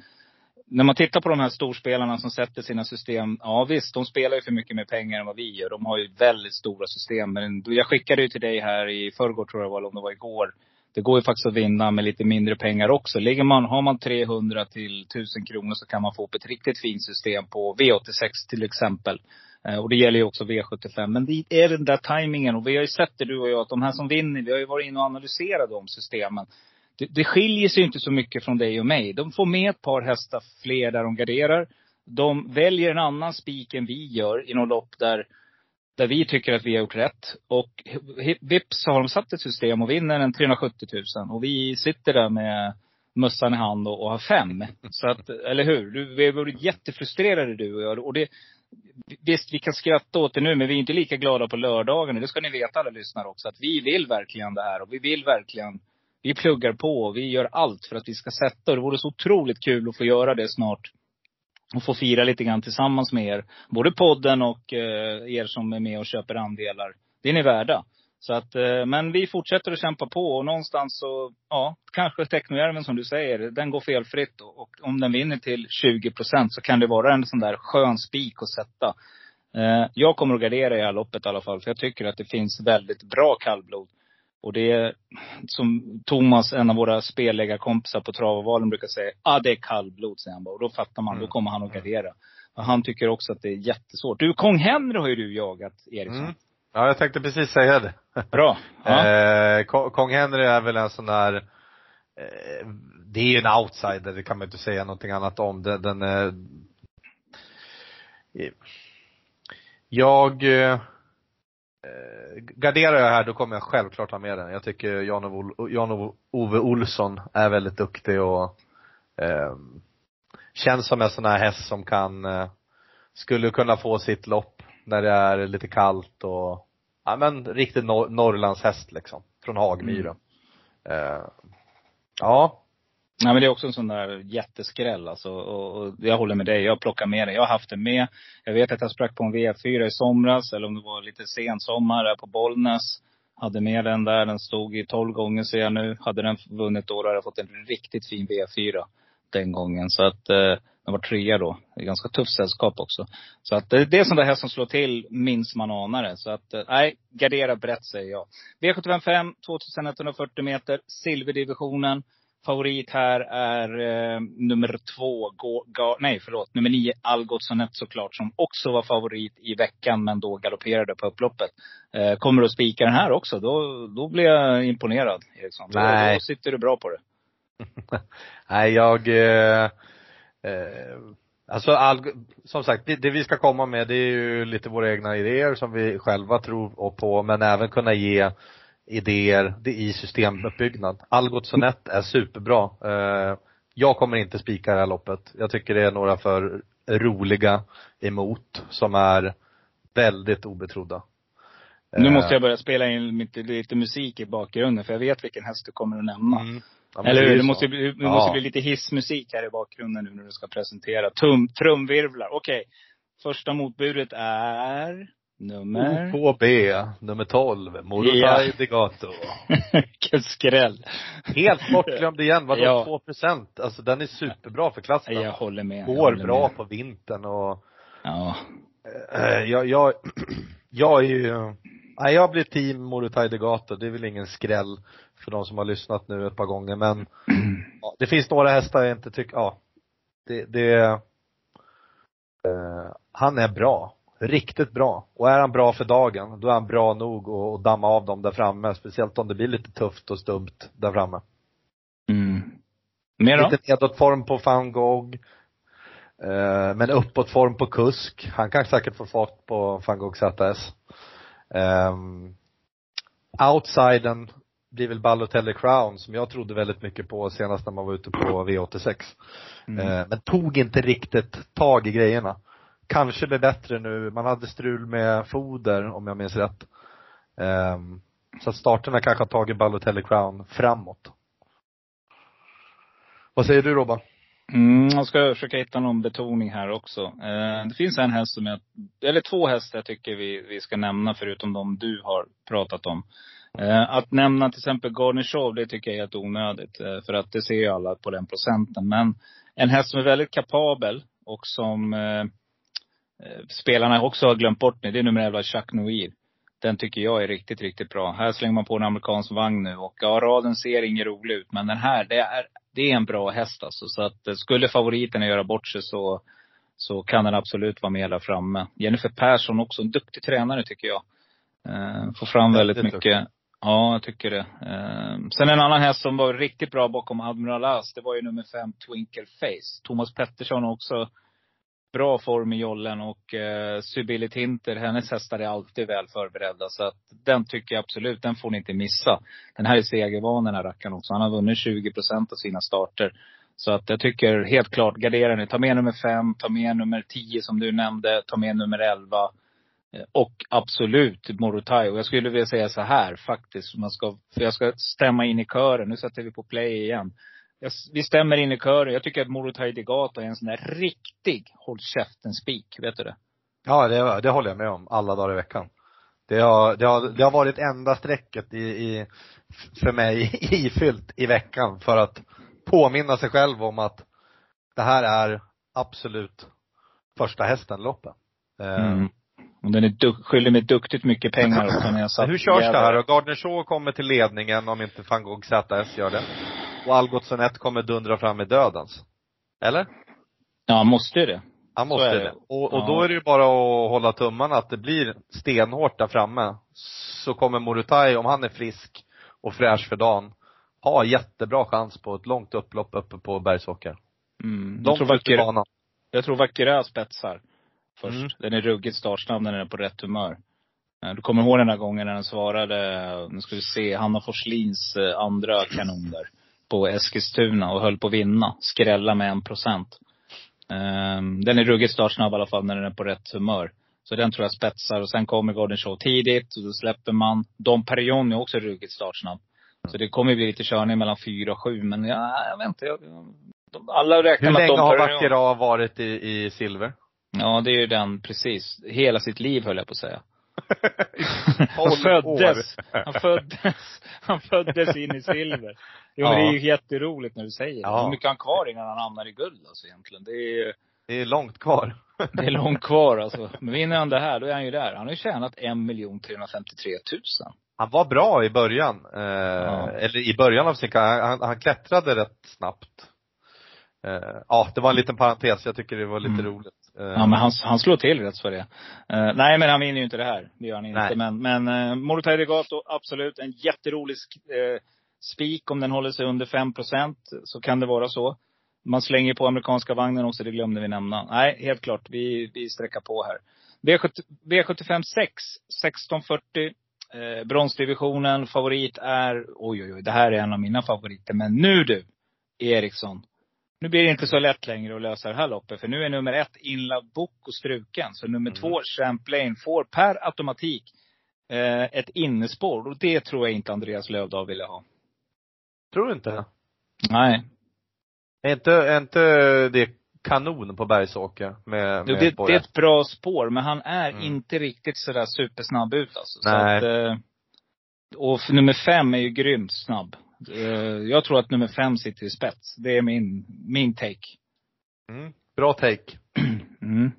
när man tittar på de här storspelarna som sätter sina system. Ja visst, de spelar ju för mycket mer pengar än vad vi gör. De har ju väldigt stora system. Men jag skickade ju till dig här i förrgår tror jag var, eller om det var igår. Det går ju faktiskt att vinna med lite mindre pengar också. Ligger man, har man 300 till 1000 kronor så kan man få upp ett riktigt fint system på V86 till exempel. Eh, och det gäller ju också V75. Men det är den där tajmingen. Och vi har ju sett det du och jag, att de här som vinner, vi har ju varit inne och analyserat de systemen. Det, det skiljer sig inte så mycket från dig och mig. De får med ett par hästar fler där de garderar. De väljer en annan spik än vi gör i något lopp där, där vi tycker att vi har gjort rätt. Och vips så har de satt ett system och vinner en 370 000. Och vi sitter där med mössan i hand och, och har fem. Så att, eller hur? Du, vi har varit jättefrustrerade du och jag. Och det, Visst, vi kan skratta åt det nu, men vi är inte lika glada på lördagen. Det ska ni veta alla lyssnare också. Att vi vill verkligen det här och vi vill verkligen, vi pluggar på och vi gör allt för att vi ska sätta. Och det vore så otroligt kul att få göra det snart. Och få fira lite grann tillsammans med er. Både podden och eh, er som är med och köper andelar. Det är ni värda. Så att, eh, men vi fortsätter att kämpa på och någonstans så, ja, kanske Technojärven som du säger, den går felfritt. Och, och om den vinner till 20 procent så kan det vara en sån där skön spik att sätta. Eh, jag kommer att gardera i det här loppet i alla fall, för jag tycker att det finns väldigt bra kallblod. Och det är som Thomas, en av våra spelläggarkompisar på Travavalen brukar säga, ah det är kallblod, säger han bara. Och då fattar man, då kommer han att gardera. Och han tycker också att det är jättesvårt. Du, Kong Henry har ju du jagat, Eriksson. Mm. Ja, jag tänkte precis säga det. Bra. Ja. Eh, Ko- Kong Henry är väl en sån där, eh, det är ju en outsider, det kan man inte säga någonting annat om. Den, den är, eh, jag, eh, garderar jag här då kommer jag självklart ha med den. Jag tycker Jan-Ove Olsson är väldigt duktig och eh, känns som en sån här häst som kan, eh, skulle kunna få sitt lopp när det är lite kallt och, ja men riktigt nor- Norrlandshäst liksom. Från Hagmyren. Eh, ja, Nej men det är också en sån där jätteskräll alltså. Och, och jag håller med dig. Jag plockar med det. Jag har haft det med. Jag vet att jag sprack på en V4 i somras. Eller om det var lite sensommar där på Bollnäs. Hade med den där. Den stod i 12 gånger ser jag nu. Hade den vunnit då, då hade jag fått en riktigt fin V4 den gången. Så att eh, den var trea då. Det är ganska tufft sällskap också. Så att det, det är sån där häst som slår till minst man anar det. Så att, eh, nej, gardera brett säger jag. V755, 2140 meter, silverdivisionen. Favorit här är eh, nummer två, Gå, Ga, nej förlåt, nummer nio, Algotssonet såklart, som också var favorit i veckan, men då galopperade på upploppet. Eh, kommer du att spika den här också, då, då blir jag imponerad, Eriksson. Då, Nej. då sitter du bra på det. Nej, jag, eh, eh, alltså all, som sagt, det, det vi ska komma med det är ju lite våra egna idéer som vi själva tror på, men även kunna ge idéer det i systemuppbyggnad. Algot Sonett är superbra. Eh, jag kommer inte spika det här loppet. Jag tycker det är några för roliga emot som är väldigt obetrodda. Nu Eh, måste jag börja spela in lite, lite musik i bakgrunden, för jag vet vilken häst du kommer att nämna. mm. Ja, Eller hur? Det måste, bli, det Ja. måste bli lite hissmusik här i bakgrunden nu när du ska presentera. Tum, trumvirvlar. Okej. Första motbudet är nummer... OKB, nummer 12, Morotai Ja. Degato. Vilken skräll. Helt bortglömd igen, vadå Ja. 2 procent? Alltså den är superbra för klassen. Jag håller med. Går håller bra med. på vintern och Ja. eh, jag, jag, jag är ju, nej jag blir team Morotai Degato, det är väl ingen skräll för de som har lyssnat nu ett par gånger men ja, det finns några hästar jag inte tycker, ja. Det, det eh, han är bra. Riktigt bra. Och är han bra för dagen, då är han bra nog att damma av dem där framme. Speciellt om det blir lite tufft och stumt där framme. Mm. Mer då? Lite nedåtform på van Gogh. Eh, men uppåtform på kusk. Han kan säkert få fart på van Gogh ZS. Um, outsidern blir väl Balotelli Crown som jag trodde väldigt mycket på senast när man var ute på V86. Mm. Eh, men tog inte riktigt tag i grejerna. Kanske blir bättre nu. Man hade strul med foder om jag minns rätt. Um, så att starterna kanske har tagit Balotelli Crown framåt. Vad säger du Robban? Mm, jag ska försöka hitta någon betoning här också. Eh, det finns en häst som jag, eller två hästar jag tycker vi, vi ska nämna förutom de du har pratat om. Eh, att nämna till exempel Garnishov, det tycker jag är helt onödigt. Eh, för att det ser ju alla på den procenten. Men en häst som är väldigt kapabel och som eh, spelarna också har glömt bort nu, det är nummer 11, Chuck Noir. Den tycker jag är riktigt, riktigt bra. Här slänger man på en amerikansk vagn nu och ja, raden ser ingen rolig ut. Men den här, det är, det är en bra häst alltså. Så att eh, skulle favoriterna göra bort sig så, så kan den absolut vara med där framme. Jennifer Persson också, en duktig tränare tycker jag. Eh, får fram väldigt Väldigt mycket. Ja, jag tycker det. Eh, sen en annan häst som var riktigt bra bakom Admiral As, det var ju nummer fem, Twinkle Face. Thomas Pettersson har också bra form i jollen och eh, Sibylle Tinter, hennes hästar är alltid väl förberedda. Så att den tycker jag absolut, den får ni inte missa. Den här är segervan den här rackaren också. Han har vunnit 20 procent av sina starter. Så att jag tycker helt klart, gardera nu. Ta med nummer fem, ta med nummer tio som du nämnde, ta med nummer elva. Eh, Och absolut Morotai. Och jag skulle vilja säga så här faktiskt. Man ska, för jag ska stämma in i kören. Nu sätter vi på play igen. Jag, vi stämmer in i kören. Jag tycker att Morotai Degato är en sån där riktig håll käften-spik. Vet du det? Ja, det, det håller jag med om alla dagar i veckan. Det har, det har, det har varit enda strecket i, i, för mig ifyllt i veckan för att påminna sig själv om att det här är absolut första hästen loppet. Eh, Mm. Och den är skyldig mig duktigt mycket pengar också när jag satt Hur körs det här? Och Gardner Shaw kommer till ledningen om inte van Gogh ZS gör det. Och Algotsson 1 kommer dundra fram med dödens. Eller? Ja, måste ju det. Han måste det. det. Och, och Ja. då är det ju bara att hålla tummarna att det blir stenhårt där framme. Så kommer Morutai, om han är frisk och fräsch för dagen, ha jättebra chans på ett långt upplopp uppe på Bergsåker. Mm. Jag, Långt tror ut i vacker, banan. jag tror Vackera spetsar först. Mm. Den är ruggigt startsnabb när den är på rätt humör. Eh, Du kommer ihåg den där gången när den svarade, nu ska vi se, Hanna Forslins eh, andra kanon där. På Eskilstuna och höll på att vinna. Skrälla med en procent. Ehm, den är ruggigt startsnabb i alla fall när den är på rätt humör. Så den tror jag spetsar. Och sen kommer Golden Show tidigt. Och då släpper man. Dom Perignon är också ruggigt startsnabb. Så det kommer bli lite körning mellan fyra och sju. Men ja, jag vet inte. Jag, alla räknar Hur med att länge Dom har Perignon- Baccara varit i, i silver? Ja, det är ju den precis. Hela sitt liv höll jag på att säga. Han föddes, han föddes, han föddes in i silver. Jo men det är ju jätteroligt när du säger det. Ja. Hur mycket han kvar innan han hamnar i guld alltså egentligen? Det är, Det är långt kvar. det är långt kvar alltså. Men vinner han det här, då är han ju där. Han har ju tjänat 1 353 000. Han var bra i början. Eh, Eller i början av sin karriär. Han, han klättrade rätt snabbt. Eh, ja, det var en liten parentes. Jag tycker det var lite Mm. roligt. Eh, Ja men han, han slår till rätt för det. Eh, nej men han vinner ju inte det här. Det gör han inte. Nej. Men, men uh, Morotai Regato, absolut. En jätterolig uh, spik om den håller sig under 5% Så kan det vara så. Man slänger på amerikanska vagnen också, det glömde vi nämna. Nej, helt klart. Vi, vi sträcker på här. V70, V75 6, 1640. Eh, bronsdivisionen, favorit är, oj oj oj, det här är en av mina favoriter. Men nu du, Eriksson. Nu blir det inte så lätt längre att lösa det här loppet. För nu är nummer ett Inlove Boko struken. Så nummer Mm. två Champlain får per automatik eh, ett innespår. Och det tror jag inte Andreas Lövdahl ville ha. Tror du inte? Nej. Är inte, är inte det kanon på Bergsåker med, med det, det är ett? bra spår, men han är Mm. inte riktigt sådär supersnabb ut alltså. Så Nej. att, eh, och nummer fem är ju grymt snabb. Eh, jag tror att nummer fem sitter i spets. Det är min, min take. Mm. Bra take. Mm.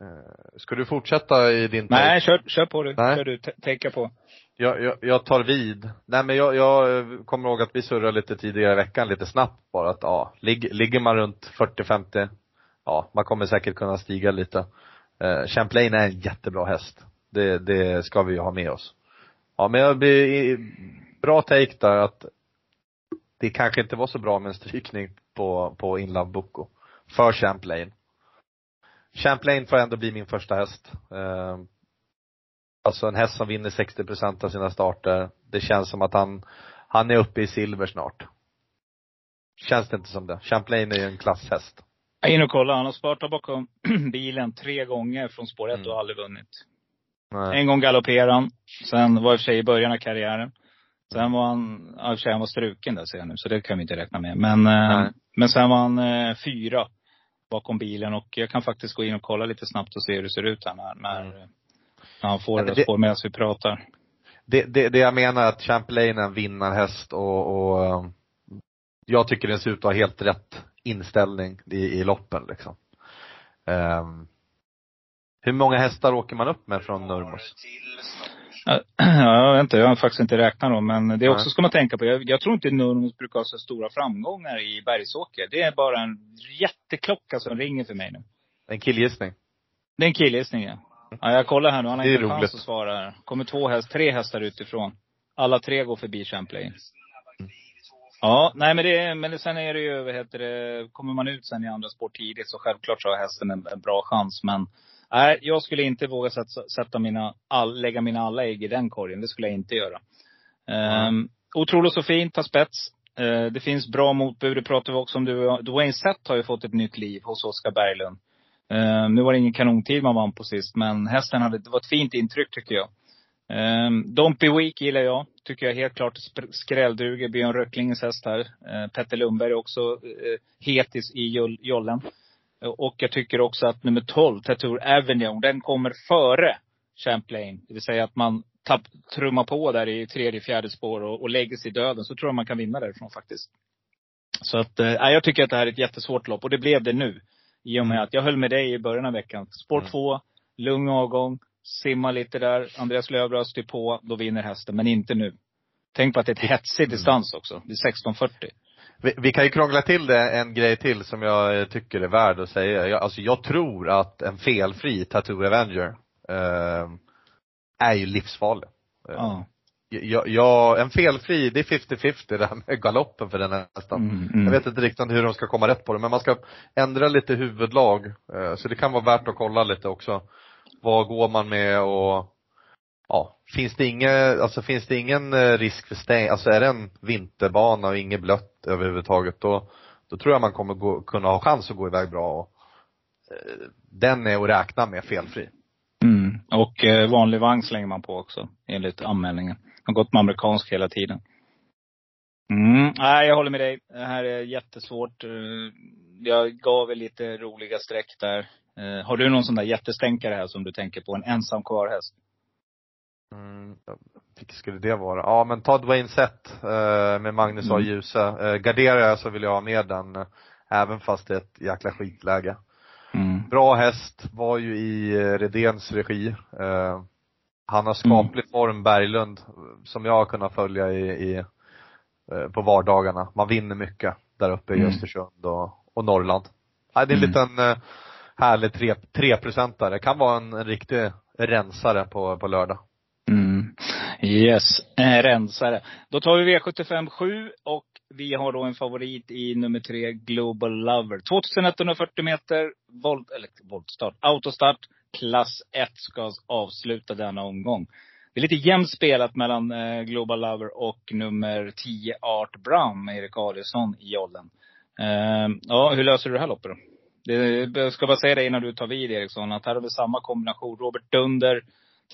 Eh, Ska du fortsätta i din take? Nej, kör, kör på du. Nej. Kör du. Tänka på. Jag, jag, jag tar vid. Nej men jag, jag kommer ihåg att vi surrade lite tidigare i veckan lite snabbt bara att ja, lig, ligger man runt 40-50, ja, man kommer säkert kunna stiga lite. Eh, Champlain är en jättebra häst. Det, det ska vi ju ha med oss. Ja men jag blir, bra take där att det kanske inte var så bra med en strykning på, på Inlove Boko. För Champlain. Champlain får ändå bli min första häst. Eh, Alltså en häst som vinner 60 procent av sina starter. Det känns som att han, han är uppe i silver snart. Känns det inte som det? Champlain är ju en klasshäst. Jag är inne och kolla. Han har startat bakom bilen tre gånger från spår ett Mm. och aldrig vunnit. Nej. En gång galopperade han. Sen var i och för sig i början av karriären. Sen var han, i och för sig han var struken där ser jag nu, så det kan vi inte räkna med. Men, eh, Nej. men sen var han eh, fyra bakom bilen och jag kan faktiskt gå in och kolla lite snabbt och se hur det ser ut här när, när, Mm. han får det det- spår medan vi pratar. Det, det, det jag menar är att Champlain är en vinnarhäst och, och eh, jag tycker den ser ut att ha helt rätt inställning i, i loppen liksom. Ehm, hur många hästar åker man upp med från Nurmos? Ja, jag vet inte, jag har faktiskt inte räknat dem. Men det också ska man tänka på. Jag, jag tror inte Nurmos brukar ha så stora framgångar i Bergsåker. Det är bara en jätteklocka som ringer för mig nu. En killgissning? Det är en killgissning ja. ja. Jag kollar här nu, han har Det är inte chans att svara här. Kommer två häst, tre hästar utifrån. Alla tre går förbi Champlain. Ja, nej men det, men sen är det ju, vad heter det, kommer man ut sen i andra spår tidigt så självklart så har hästen en, en bra chans. Men nej, jag skulle inte våga sätta, sätta mina, all, lägga mina alla ägg i den korgen. Det skulle jag inte göra. Um, otroligt så fint, ta spets. Uh, det finns bra motbud, det pratade vi också om. Du, Dwayne Sett har ju fått ett nytt liv hos Oskar Berglund. Eh, nu var det ingen kanontid man vann på sist, men hästen hade, det var ett fint intryck tycker jag. Ehm, um, Dompy Week gillar jag. Tycker jag helt klart skrällduger. Björn Röcklingens häst här. Uh, Petter Lundberg är också uh, hetis i i jollen. Och jag tycker också att nummer 12, Tattoo Avenue, den kommer före Champlain. Det vill säga att man tapp, trummar på där i tredje, fjärde spår och, och lägger sig i döden. Så tror jag man kan vinna därifrån faktiskt. Så att, eh, jag tycker att det här är ett jättesvårt lopp. Och det blev det nu. I och med att jag höll med dig i början av veckan. Spår Mm. två, lugn avgång, simma lite där. Andreas Löfberg styr på, då vinner hästen. Men inte nu. Tänk på att det är ett hetsig distans också. Det är 16.40. Vi, vi kan ju krångla till det en grej till som jag tycker är värd att säga. Jag, alltså jag tror att en felfri Tattoo Avenger eh, är ju livsfarlig. Ja. jag, jag, en felfri, det är 50-50 det här med galoppen för den här hästen. Mm, mm. Jag vet inte riktigt hur de ska komma rätt på det, men man ska ändra lite huvudlag. Eh, Så det kan vara värt att kolla lite också. Vad går man med och ja, finns det ingen, alltså finns det ingen eh, risk för stäng, alltså är det en vinterbana och inget blött överhuvudtaget då, då tror jag man kommer gå, kunna ha chans att gå iväg bra och eh, den är att räkna med felfri. Mm. Och eh, vanlig vagn slänger man på också, enligt anmälningen. Har gått med amerikansk hela tiden. Mm. Nej, jag håller med dig. Det här är jättesvårt. Eh, jag gav er lite roliga streck där. Eh, har du någon sån där jättestänkare här som du tänker på? En ensam kvar häst? Mm, vilket skulle det vara? Ja men ta Dwayne Sett eh, med Magnus A. Mm. Djuse. Eh, garderar jag så vill jag ha med den, eh, även fast det är ett jäkla skitläge. Mm. Bra häst, var ju i eh, Redéns regi. Eh, han har skaplig form, Berglund, som jag har kunnat följa i, i eh, på vardagarna. Man vinner mycket där uppe i Mm. Östersund och, och Norrland. Nej, det är en Mm. liten eh, härlig tre, treprocentare. Kan vara en, en riktig rensare på, på lördag. Mm. Yes, eh, rensare. Då tar vi V75 7 och vi har då en favorit i nummer tre, Global Lover. 2140 meter, volt, eller voltstart, autostart, klass 1 ska avsluta denna omgång. Det är lite jämnt spelat mellan eh, Global Lover och nummer 10 Art Brown med Erik Adielsson i jollen. Eh, ja, hur löser du det här loppet då? Det, jag ska bara säga det innan du tar vid Eriksson, att här har vi samma kombination. Robert Dunder,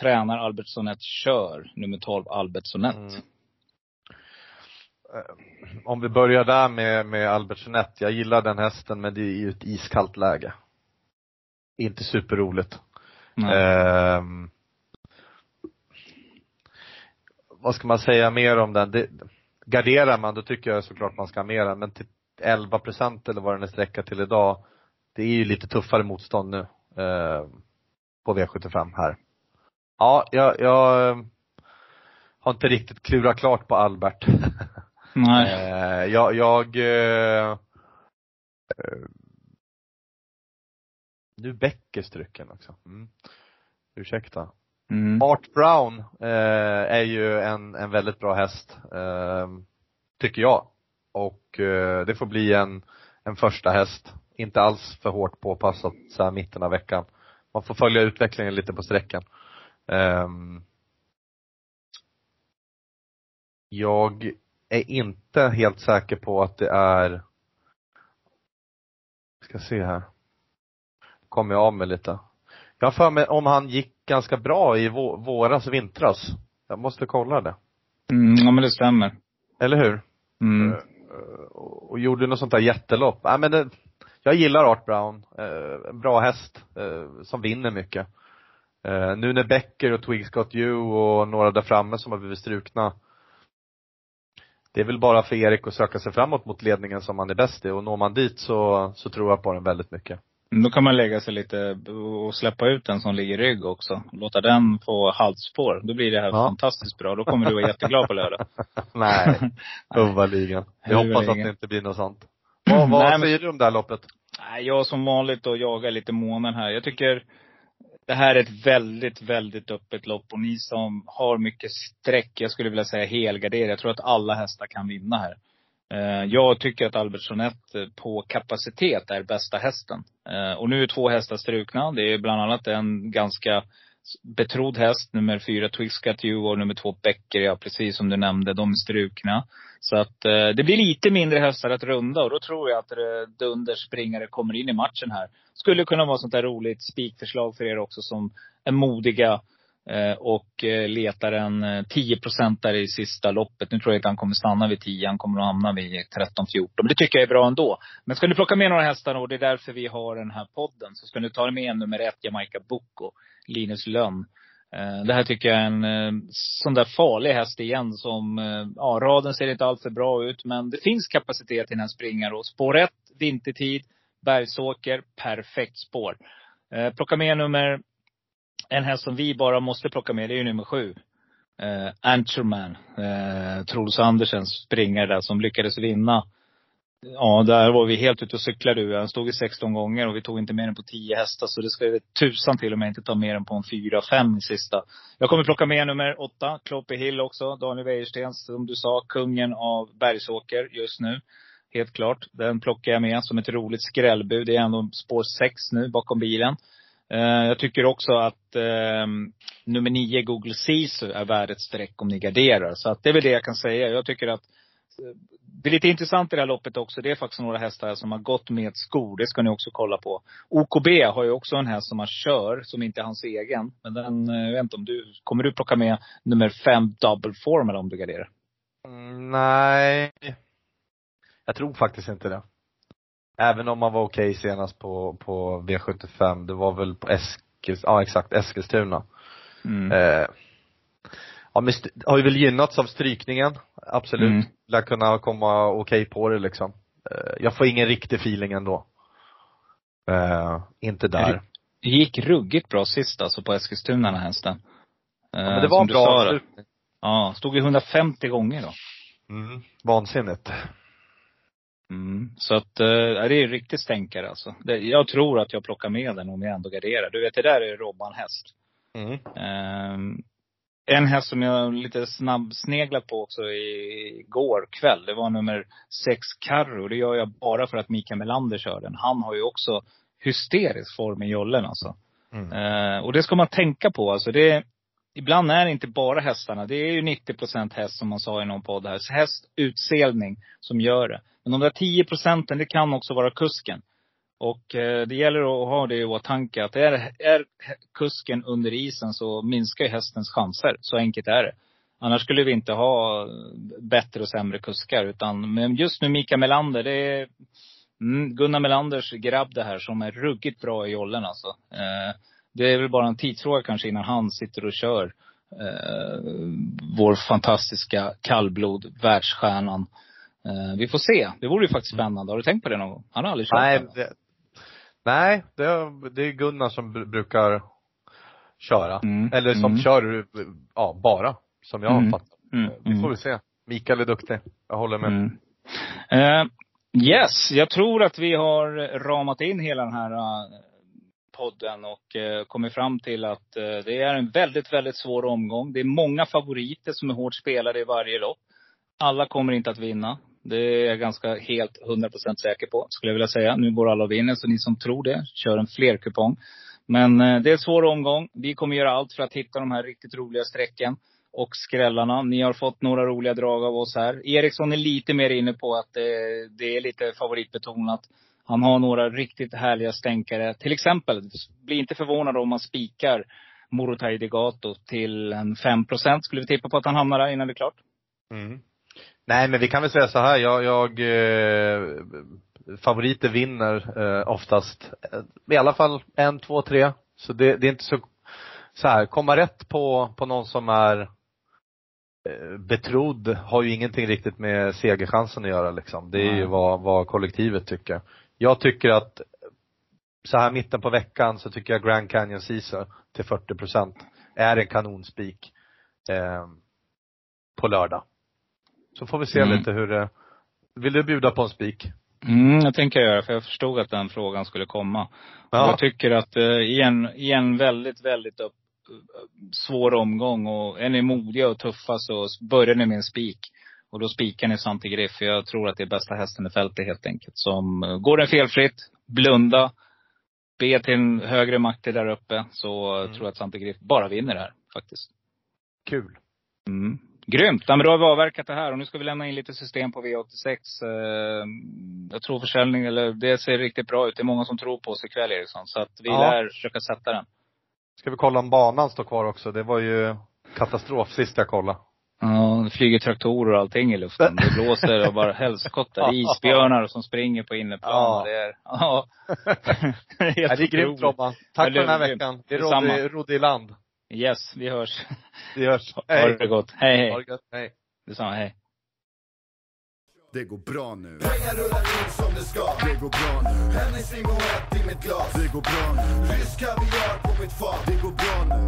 tränar Albert Sonett kör, nummer 12 Albert Sonett. Mm. Eh, Om vi börjar där med, med Albert Jeanette. Jag gillar den hästen men det är ju ett iskallt läge. Inte superroligt. Ehm, vad ska man säga mer om den? Det, garderar man då tycker jag såklart man ska ha med den. Men till 11 procent eller vad den är sträckad till idag. Det är ju lite tuffare motstånd nu. ehm, på V75 här. Ja, jag, jag eh, har inte riktigt klurat klart på Albert. Nej. Eh, jag, jag eh, nu Becker struken också. Mm. Ursäkta. Mm. Art Brown eh, är ju en, en väldigt bra häst, eh, tycker jag. Och eh, det får bli en, en första häst. Inte alls för hårt påpassat så här mitten av veckan. Man får följa utvecklingen lite på sträckan. Ehm, jag är inte helt säker på att det är ska se här. Kommer jag av mig lite. Jag har för mig om han gick ganska bra i vå- våras, vintras. Jag måste kolla det. Mm, ja men det stämmer. Eller hur? Mm. Eh, och och gjorde något sånt där jättelopp. Nej men det, jag gillar Art Brown. En bra häst, eh, som vinner mycket. Eh, nu när Becker och Twigs Got You och några där framme som har blivit strukna. Det är väl bara för Erik att söka sig framåt mot ledningen som han är bäst i och når man dit så, så tror jag på den väldigt mycket. Då kan man lägga sig lite och släppa ut den som ligger i rygg också. Låta den få halsspår. Då blir det här Ja. fantastiskt bra. Då kommer du vara jätteglad på lördag. Nej, Huvudligan. Jag hoppas att det inte blir något sånt. Vad, vad Nej, men- säger du om det här loppet? Jag som vanligt då jagar lite månen här. Jag tycker det här är ett väldigt, väldigt öppet lopp. Och ni som har mycket streck, jag skulle vilja säga helgardera. Jag tror att alla hästar kan vinna här. Eh, jag tycker att Albert Sonett eh, på kapacitet är bästa hästen. Eh, och nu är två hästar strukna. Det är bland annat en ganska betrodd häst, nummer fyra Twigs You och nummer två Becker, ja precis som du nämnde, de är strukna. Så att eh, det blir lite mindre hästar att runda och då tror jag att eh, Dunders springare kommer in i matchen här. Skulle kunna vara sånt där roligt spikförslag för er också som är modiga eh, och eh, letar en eh, 10 där i sista loppet. Nu tror jag inte han kommer stanna vid 10, han kommer att hamna vid 13-14. Men det tycker jag är bra ändå. Men ska ni plocka med några hästar och det är därför vi har den här podden, så ska ni ta med nummer ett, Jamaica Boko, Linus Lönn. Eh, det här tycker jag är en eh, sån där farlig häst igen som, eh, ja raden ser inte alltför bra ut men det finns kapacitet i den här springaren. Och spår 1, vintertid, Bergsåker, perfekt spår. Plocka med nummer, en häst som vi bara måste plocka med, det är ju nummer sju. Eh, Anchorman, eh, Truls Andersens springare där som lyckades vinna. Ja, där var vi helt ute och cyklade ur. Han stod i 16 gånger och vi tog inte mer än på 10 hästar. Så det ska vi tusan till och med inte ta mer än på en 4-5 i sista. Jag kommer plocka med nummer 8, Kloppe Hill också. Daniel Wäjersten, som du sa, kungen av Bergsåker just nu. Helt klart. Den plockar jag med som ett roligt skrällbud. Det är ändå spår 6 nu bakom bilen. Eh, jag tycker också att eh, nummer 9, Google Sisu, är värd ett streck om ni garderar. Så att det är väl det jag kan säga. Jag tycker att det är lite intressant i det här loppet också. Det är faktiskt några hästar som har gått med skor. Det ska ni också kolla på. OKB har ju också en häst som han kör, som inte är hans egen. Men den, eh, jag vet inte om du, kommer du plocka med nummer fem double form eller om du garderar? Mm, nej. Jag tror faktiskt inte det. Även om man var okej senast på, på V75. Det var väl på Eskils, ja exakt, Eskilstuna. Mm. Eh, ja, men har ju väl gynnats av strykningen. Absolut. Mm. Lär kunna komma okej på det liksom. Eh, jag får ingen riktig feeling ändå. Eh, inte där. Det gick ruggigt bra sist alltså på Eskilstuna den hästen. Ja, men det var en bra avslutning. Ja, stod ju 150 gånger då. Mm. Vansinnigt. Mm. Så att, eh, det är riktigt stänkare alltså. Det, jag tror att jag plockar med den om jag ändå garderar. Du vet, det där är Robban-häst. Mm. Ehm, en häst som jag lite snabbsneglat på också igår kväll, det var nummer sex Carro. Det gör jag bara för att Mikael Melander kör den. Han har ju också hysterisk form i jollen alltså. Mm. Eh, och det ska man tänka på. Alltså det, ibland är det inte bara hästarna. Det är ju 90 procent häst som man sa i någon podd här. Häst, utselning som gör det. Men de där 10 procenten, det kan också vara kusken. Och eh, det gäller att ha det i åtanke att är, är kusken under isen så minskar ju hästens chanser. Så enkelt är det. Annars skulle vi inte ha bättre och sämre kuskar. Utan, men just nu Mika Melander, det är mm, Gunnar Melanders grabb det här som är ruggigt bra i jollen alltså. Eh, det är väl bara en tidsfråga kanske innan han sitter och kör eh, vår fantastiska kallblod, världsstjärnan. Eh, vi får se. Det vore ju faktiskt spännande. Har du tänkt på det någon gång? Han har aldrig kört Nej, det, nej det, är Gunnar som br- brukar köra. Mm, Eller som mm. kör, ja, bara. Som jag Mm, har fattat. Mm, Vi får mm, väl se. Mikael är duktig. Jag håller med. mm. Eh, yes, jag tror att vi har ramat in hela den här eh, podden och eh, kommit fram till att eh, det är en väldigt, väldigt svår omgång. Det är många favoriter som är hårt spelade i varje lopp. Alla kommer inte att vinna. Det är jag ganska helt 100% säker på, skulle jag vilja säga. Nu går alla och vinner, så ni som tror det, kör en flerkupong. Men eh, det är en svår omgång. Vi kommer göra allt för att hitta de här riktigt roliga strecken och skrällarna. Ni har fått några roliga drag av oss här. Eriksson är lite mer inne på att det, det är lite favoritbetonat. Han har några riktigt härliga stänkare. Till exempel, bli inte förvånad om man spikar Morotai Degato till en 5 Skulle vi tippa på att han hamnar där innan det är klart? Mm. Nej men vi kan väl säga så här, jag, jag eh, favoriter vinner eh, oftast, eh, i alla fall en, två, tre. Så det, det är inte så, så här, komma rätt på, på någon som är eh, betrodd har ju ingenting riktigt med segerchansen att göra liksom. Det är ju Nej. vad, vad kollektivet tycker. Jag tycker att så här mitten på veckan så tycker jag Grand Canyon Caesar till 40 procent är en kanonspik eh, på lördag. Så får vi se Mm. lite hur det, vill du bjuda på en spik? Mm, jag tänker göra, för jag förstod att den frågan skulle komma. Ja. Jag tycker att eh, i, en, i en väldigt, väldigt upp, svår omgång och är ni modiga och tuffa så börjar ni med en spik. Och då spikar ni Santi Griff. För jag tror att det är bästa hästen i fältet helt enkelt. Som eh, går den felfritt, blunda, be till en högre makt där uppe. Så mm. tror jag att Santi Griff bara vinner det här faktiskt. Kul. Mm. Grymt! Ja, men då har vi avverkat det här och nu ska vi lämna in lite system på V86. Eh, jag tror försäljning, eller det ser riktigt bra ut. Det är många som tror på oss ikväll Eriksson. Så att vi Ja. lär försöka sätta den. Ska vi kolla om banan står kvar också? Det var ju katastrof sist jag kollade. Ja, det flyger traktorer och allting i luften. Det blåser och bara helskotta. Isbjörnar som springer på inneplan. Ja. Det är, ja. Helt Ja, det är grymt. Robban. Tack för den här veckan. Vi rodde i land. Yes, vi hörs. Vi hörs. Ha Hej. det gott. Hej, Ha hej. det gött. Hej. Detsamma, hej. Det går bra nu. Pengar rullar in som det ska Det går bra nu. Hennessy och ett i mitt glas Det går bra nu. Rysk kaviar på mitt fat Det går bra nu.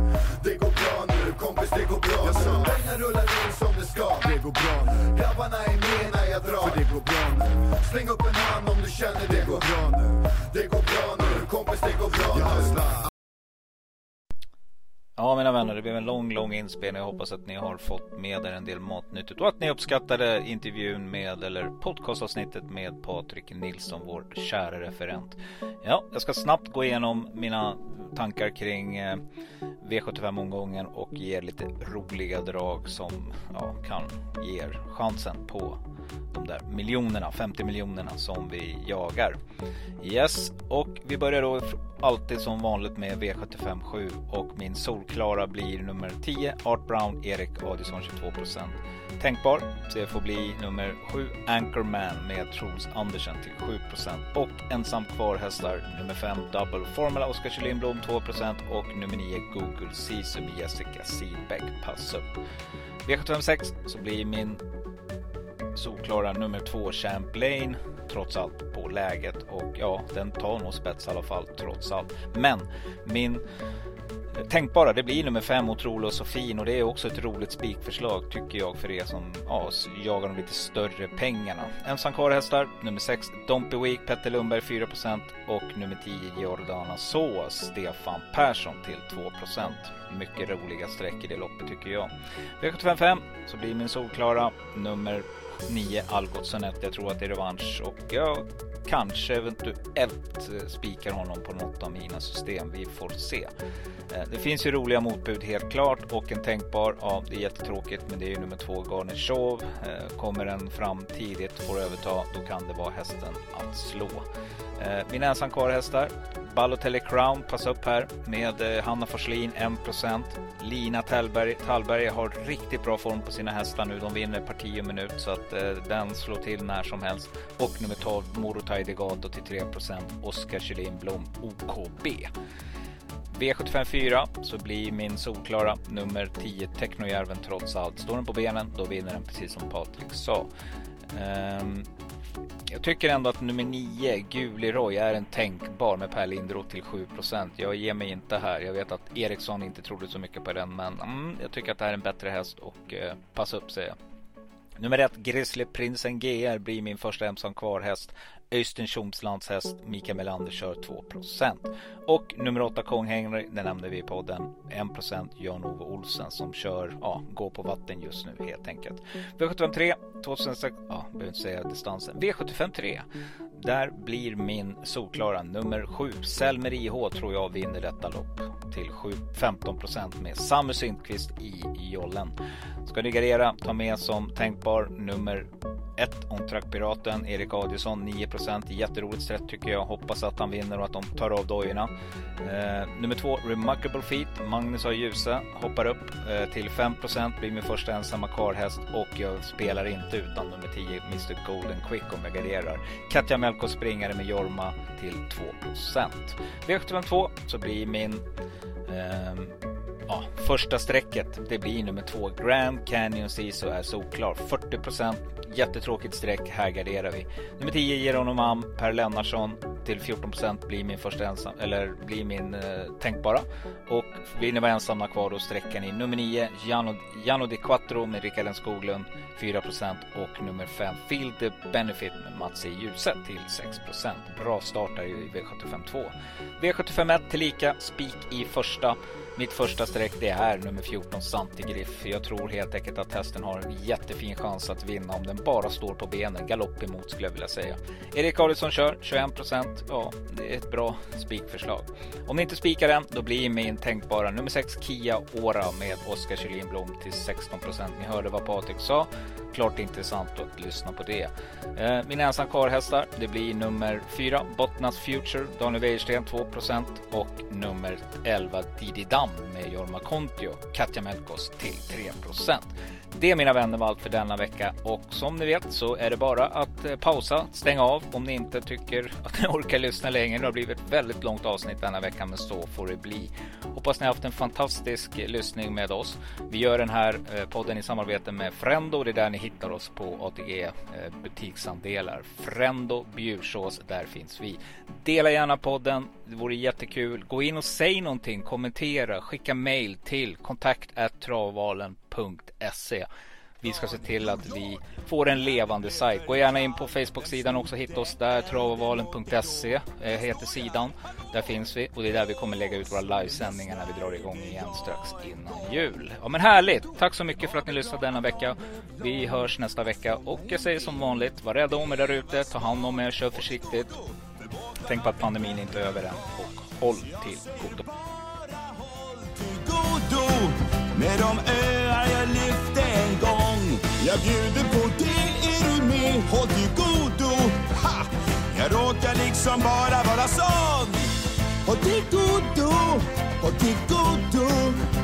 Det går bra nu, kompis det går bra Jag nu. Pengar rullar in som det ska Det går bra nu. Grabbarna är med när jag drar För det går bra nu. Släng upp en hand om du känner det Det går bra nu. Det går bra nu, kompis det går bra nu. Ja mina vänner, det blev en lång, lång inspelning. Jag hoppas att ni har fått med er en del matnyttigt och att ni uppskattade intervjun med, eller podcastavsnittet med Patrik Nilsson, vår kära referent. Ja, jag ska snabbt gå igenom mina tankar kring eh, V75-omgången och ge lite roliga drag som ja, kan ge er chansen på de där miljonerna, 50 miljonerna som vi jagar. Yes, och vi börjar då alltid som vanligt med V75 7 och min solklara blir nummer 10 Art Brown Erik Adielsson 22 Tänkbar, så det får bli nummer 7 Anchorman med Truls Andersen till 7% och ensam kvar hästar nummer 5 Double Formula Oskar Kjellin 2% och nummer 9 Google Sisu med Jessica Sidbeck. Pass upp. V75 6 så blir min solklara nummer två Champlain trots allt på läget och ja, den tar nog spets i alla fall trots allt. Men min tänkbara, det blir nummer fem Otrolig och så fin och det är också ett roligt spikförslag tycker jag för er som ja, jagar de lite större pengarna. Ensam kvar hästar, nummer sex Dompy Week, Petter Lundberg 4% och nummer 10 Jordana Så, Stefan Persson till 2%. Mycket roliga streck i det loppet tycker jag. V755 så blir min solklara nummer 9 Algotsson 1. Jag tror att det är revansch och jag kanske eventuellt eh, spikar honom på något av mina system. Vi får se. Eh, det finns ju roliga motbud helt klart och en tänkbar. Ja, det är jättetråkigt, men det är ju nummer två Garnishov. Eh, kommer den fram tidigt, får överta, då kan det vara hästen att slå. Mina ensam kvar hästar Balotelli Crown, passa upp här med Hanna Forslin 1%. Lina Tallberg, Tallberg har riktigt bra form på sina hästar nu. De vinner parti och minut så att den slår till när som helst. Och nummer 12 Morotai Degato till 3%. Oskar Kjellin Blom OKB. V75 4 så blir min solklara nummer 10 Technojärven trots allt. Står den på benen då vinner den precis som Patrik sa. Um, jag tycker ändå att nummer 9, Guli Roy är en tänkbar med Per Lindroth till 7% Jag ger mig inte här. Jag vet att Eriksson inte trodde så mycket på den, men mm, jag tycker att det här är en bättre häst och eh, passa upp säger jag. Nummer ett, Grizzly Prinsen GR blir min första ensam kvar häst. Öystein Tjomslands häst Mikael Melander kör 2 och nummer åtta Kong Henry, det nämnde vi i podden. 1% Jan-Ove Olsen som kör, ja, går på vatten just nu helt enkelt. V753, 2006, ja, behöver inte säga distansen. V753, Där blir min solklara nummer 7. Selmer IH tror jag vinner detta lopp till 7, 15 med Samu Sundqvist i jollen. Ska ni gardera, ta med som tänkbar nummer 1 On Piraten, Erik Adielsson 9% Jätteroligt sätt tycker jag. Hoppas att han vinner och att de tar av dojorna. Eh, nummer två, Remarkable Feet, Magnus A. Djuse hoppar upp eh, till 5% blir min första ensamma karlhäst och jag spelar inte utan nummer 10 Mr Golden Quick om jag garderar. Katja Melko springare med Jorma till 2% V752 så blir min eh, ja, första strecket, det blir nummer två. Grand Canyon Siso är solklar. 40% Jättetråkigt streck. Här garderar vi. Nummer 10 Geronom Am, Per Lennartsson till 14% blir min första ensam, eller blir min eh, tänkbara. Och vill ni vara ensamma kvar då sträckan ni nummer 9 Gianno, Gianno Di Quattro med Rickard Skoglund 4% och nummer 5 Field the Benefit med Mats E. Djuse till 6% Bra startar i V75 2. V75 1 tillika spik i första. Mitt första streck det är nummer 14 Santigriff. Jag tror helt enkelt att hästen har en jättefin chans att vinna om den bara står på benen. Galopp emot skulle jag vilja säga. Erik Adielsson kör 21% Ja, det är ett bra spikförslag. Om ni inte spikar den, då blir min tänkbara nummer 6 Kia Ora med Oskar Kjellin Blom till 16% Ni hörde vad Patrik sa klart intressant att lyssna på det. Eh, mina ensam kvar-hästar, det blir nummer 4 Bottnas Future, Daniel Wäjersten 2% och nummer 11 Didi Dam med Jorma Kontio, Katja Melkos till 3% det mina vänner var allt för denna vecka och som ni vet så är det bara att eh, pausa, stänga av om ni inte tycker att ni orkar lyssna längre. Det har blivit ett väldigt långt avsnitt denna vecka men så får det bli. Hoppas ni har haft en fantastisk eh, lyssning med oss. Vi gör den här eh, podden i samarbete med Frendo. Det är där ni hittar oss på ATG butiksandelar. Frendo Bjursås, där finns vi. Dela gärna podden. Det vore jättekul. Gå in och säg någonting, kommentera, skicka mail till kontakt travvalen.se vi ska se till att vi får en levande sajt. Gå gärna in på Facebook-sidan också, hitta oss där. Travavalen.se eh, heter sidan. Där finns vi och det är där vi kommer lägga ut våra livesändningar när vi drar igång igen strax innan jul. Ja men härligt! Tack så mycket för att ni lyssnade denna vecka. Vi hörs nästa vecka och jag säger som vanligt, var rädda om er där ute, ta hand om er, kör försiktigt. Tänk på att pandemin inte är över än och håll till godo. godo med de öar jag lyfte en gång. Jag bjuder på det, är du med? Håll till godo. Ha! Jag råkar liksom bara vara sån. Håll till godo, håll till godo.